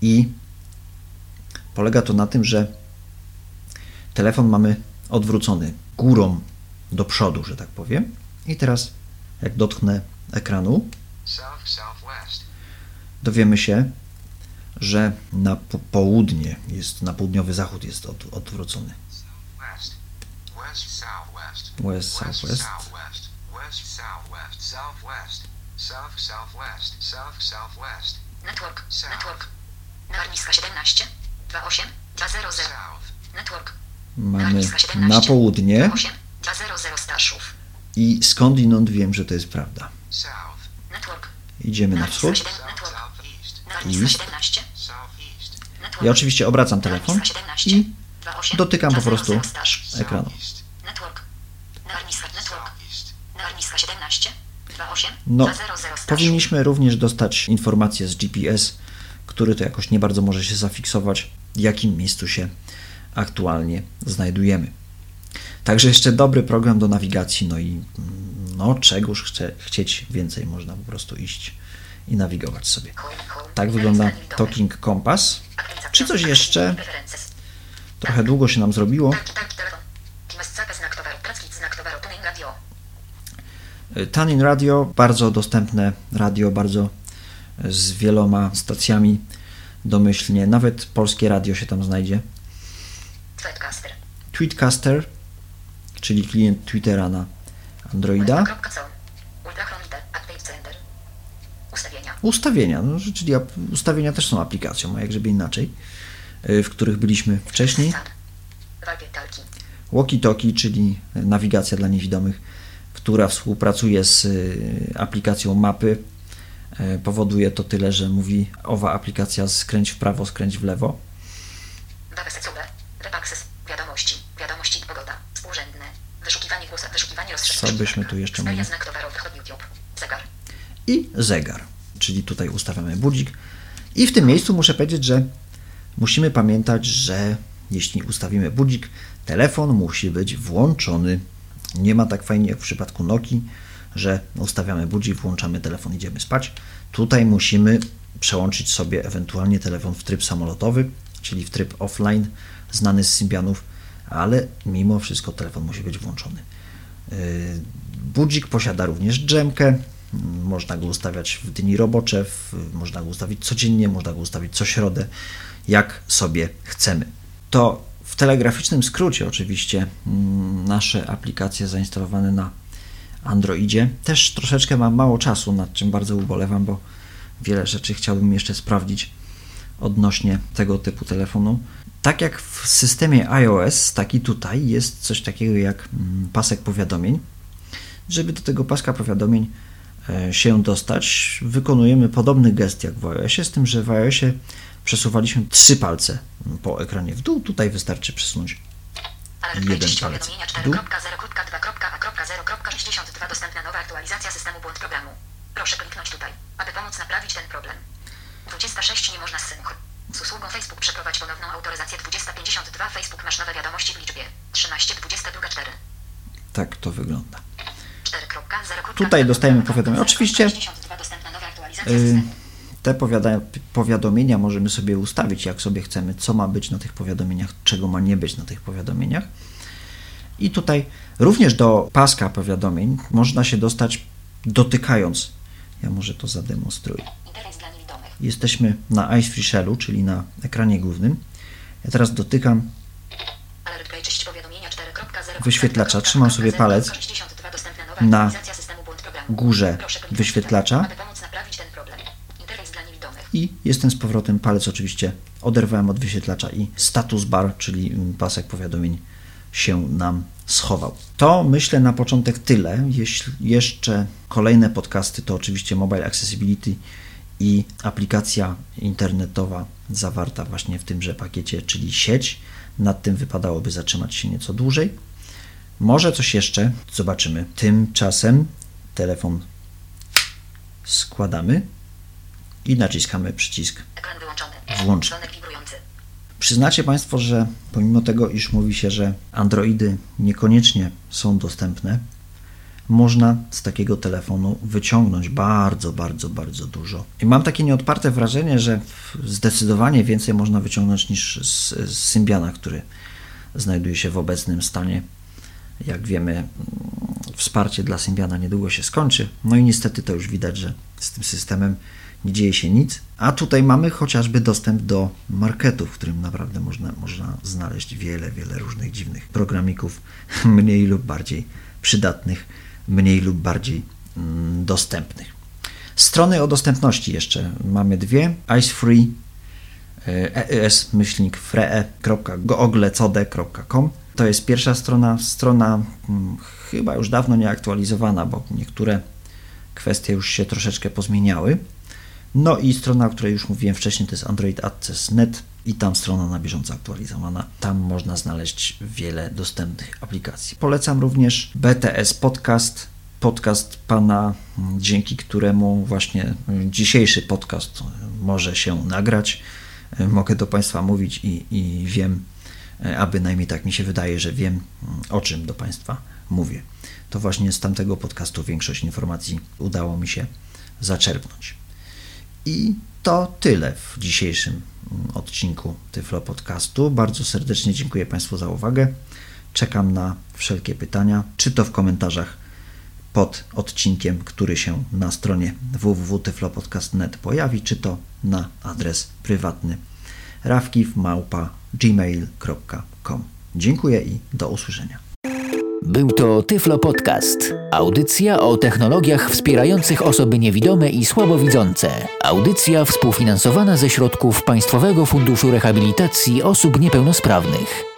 I polega to na tym, że telefon mamy odwrócony górą do przodu, że tak powiem. I teraz, jak dotknę ekranu, dowiemy się, że na po południe jest, na południowy zachód jest od, odwrócony.
West. West southwest.
West, southwest.
southwest. West southwest. Southwest. South southwest. South southwest.
Network.
South.
Network. Narniska 17. 28. 200.
South.
Network.
Mamy
Narniska 17.
na południe
28. 200 Staszów.
i skądinąd wiem, że to jest prawda.
South.
Network.
Idziemy na wschód
7.
South
Network.
southeast.
Narniska
East.
17.
Southeast.
Network.
Ja oczywiście obracam telefon
Narniska 17.
i
28.
dotykam po
200
prostu ekranu.
Southeast.
Network. Narniska Network.
Southeast.
Narniska 17. 28.
No,
200 Staszów.
powinniśmy również dostać informację z GPS, który to jakoś nie bardzo może się zafiksować, w jakim miejscu się aktualnie znajdujemy. Także jeszcze dobry program do nawigacji, no i mm, no czegoż chce, chcieć więcej, można po prostu iść i nawigować sobie. Tak wygląda Talking Compass. Czy coś jeszcze? Trochę długo się nam zrobiło. Tanin Radio, bardzo dostępne radio, bardzo z wieloma stacjami domyślnie. Nawet polskie radio się tam znajdzie.
Tweetcaster.
Tweetcaster, czyli klient Twittera na Androida.
Ustawienia.
No, czyli ustawienia też są aplikacją, a jak żeby inaczej, y, w których byliśmy wcześniej. Walkie-talkie, czyli nawigacja dla niewidomych, która współpracuje z y, aplikacją mapy. Y, Powoduje to tyle, że mówi owa aplikacja skręć w prawo, skręć w lewo.
Websecube. Web access. Wiadomości. Wiadomości i pogoda. Współrzędne. Wyszukiwanie głosu. Wyszukiwanie rozszerzenia.
Co byśmy tu jeszcze mieli? i zegar, czyli tutaj ustawiamy budzik. I w tym miejscu muszę powiedzieć, że musimy pamiętać, że jeśli ustawimy budzik, telefon musi być włączony. Nie ma tak fajnie jak w przypadku Nokii, że ustawiamy budzik, włączamy telefon, idziemy spać. Tutaj musimy przełączyć sobie ewentualnie telefon w tryb samolotowy, czyli w tryb offline, znany z Symbianów, ale mimo wszystko telefon musi być włączony. Yy, Budzik posiada również drzemkę. Można go ustawiać w dni robocze, w, można go ustawić codziennie, można go ustawić co środę, jak sobie chcemy. To w telegraficznym skrócie, oczywiście, mm, nasze aplikacje zainstalowane na Androidzie. Też troszeczkę mam mało czasu, nad czym bardzo ubolewam, bo wiele rzeczy chciałbym jeszcze sprawdzić odnośnie tego typu telefonu. Tak jak w systemie iOS, tak i tutaj jest coś takiego jak mm, pasek powiadomień. Żeby do tego paska powiadomień się dostać, wykonujemy podobny gest jak w iOSie, z tym, że w iOSie przesuwaliśmy trzy palce po ekranie w dół. Tutaj wystarczy przesunąć Jeden palec w dół.
4.0.2.a.0.62 dostępna nowa aktualizacja systemu błąd programu. Proszę kliknąć tutaj, aby pomóc naprawić ten problem. 26 nie można. Z usługą Facebook przeprowadź ponowną autoryzację 2052 Facebook masz nowe wiadomości w liczbie 13 22 4
Tak to wygląda.
4.0.
Tutaj dostajemy powiadomienie. Oczywiście,
62 dostępna nowa aktualizacja
Y. Te powiadomienia możemy sobie ustawić, jak sobie chcemy, co ma być na tych powiadomieniach, czego ma nie być na tych powiadomieniach. I tutaj również do paska powiadomień można się dostać dotykając. Ja może to zademonstruję. Jesteśmy na Ice Free Shellu, czyli na ekranie głównym. Ja teraz dotykam
Alert Page, czyść powiadomienia 4.0.
Wyświetlacza. Trzymam sobie palec
62 dostępna nowa
na górze wyświetlacza. I jestem z powrotem. Palec oczywiście oderwałem od wyświetlacza i status bar, czyli mm, pasek powiadomień się nam schował. To myślę na początek tyle. Jeśli jeszcze kolejne podcasty, to oczywiście Mobile Accessibility i aplikacja internetowa zawarta właśnie w tymże pakiecie, czyli sieć. Nad tym wypadałoby zatrzymać się nieco dłużej. Może coś jeszcze zobaczymy. Tymczasem telefon składamy i naciskamy przycisk. Włącz. Przyznacie Państwo, że pomimo tego, iż mówi się, że Androidy niekoniecznie są dostępne, można z takiego telefonu wyciągnąć bardzo, bardzo, bardzo dużo. I mam takie nieodparte wrażenie, że zdecydowanie więcej można wyciągnąć niż z, z Symbiana, który znajduje się w obecnym stanie. Jak wiemy, wsparcie dla Symbiana niedługo się skończy. No i niestety to już widać, że z tym systemem nie dzieje się nic. A tutaj mamy chociażby dostęp do marketu, w którym naprawdę można, można znaleźć wiele, wiele różnych dziwnych programików, mniej lub bardziej przydatnych, mniej lub bardziej mm, dostępnych. Strony o dostępności jeszcze mamy dwie. icefree ees-free.googlecode.com To jest pierwsza strona, strona mm, chyba już dawno nieaktualizowana, bo niektóre kwestie już się troszeczkę pozmieniały. No i strona, o której już mówiłem wcześniej, to jest Android Access.net i tam strona na bieżąco aktualizowana. Tam można znaleźć wiele dostępnych aplikacji. Polecam również BTS Podcast, podcast pana, mm, dzięki któremu właśnie mm, dzisiejszy podcast może się nagrać. Mogę do Państwa mówić i, i wiem, a bynajmniej tak mi się wydaje, że wiem, mm, o czym do Państwa mówię. To właśnie z tamtego podcastu większość informacji udało mi się zaczerpnąć. I to tyle w dzisiejszym mm, odcinku Tyflo Podcastu. Bardzo serdecznie dziękuję Państwu za uwagę. Czekam na wszelkie pytania, czy to w komentarzach pod odcinkiem, który się na stronie www.tyflopodcast.net pojawi, czy to na adres prywatny rafkiw.gmail.com. Dziękuję i do usłyszenia.
Był to Tyflo Podcast. Audycja o technologiach wspierających osoby niewidome i słabowidzące. Audycja współfinansowana ze środków Państwowego Funduszu Rehabilitacji Osób Niepełnosprawnych.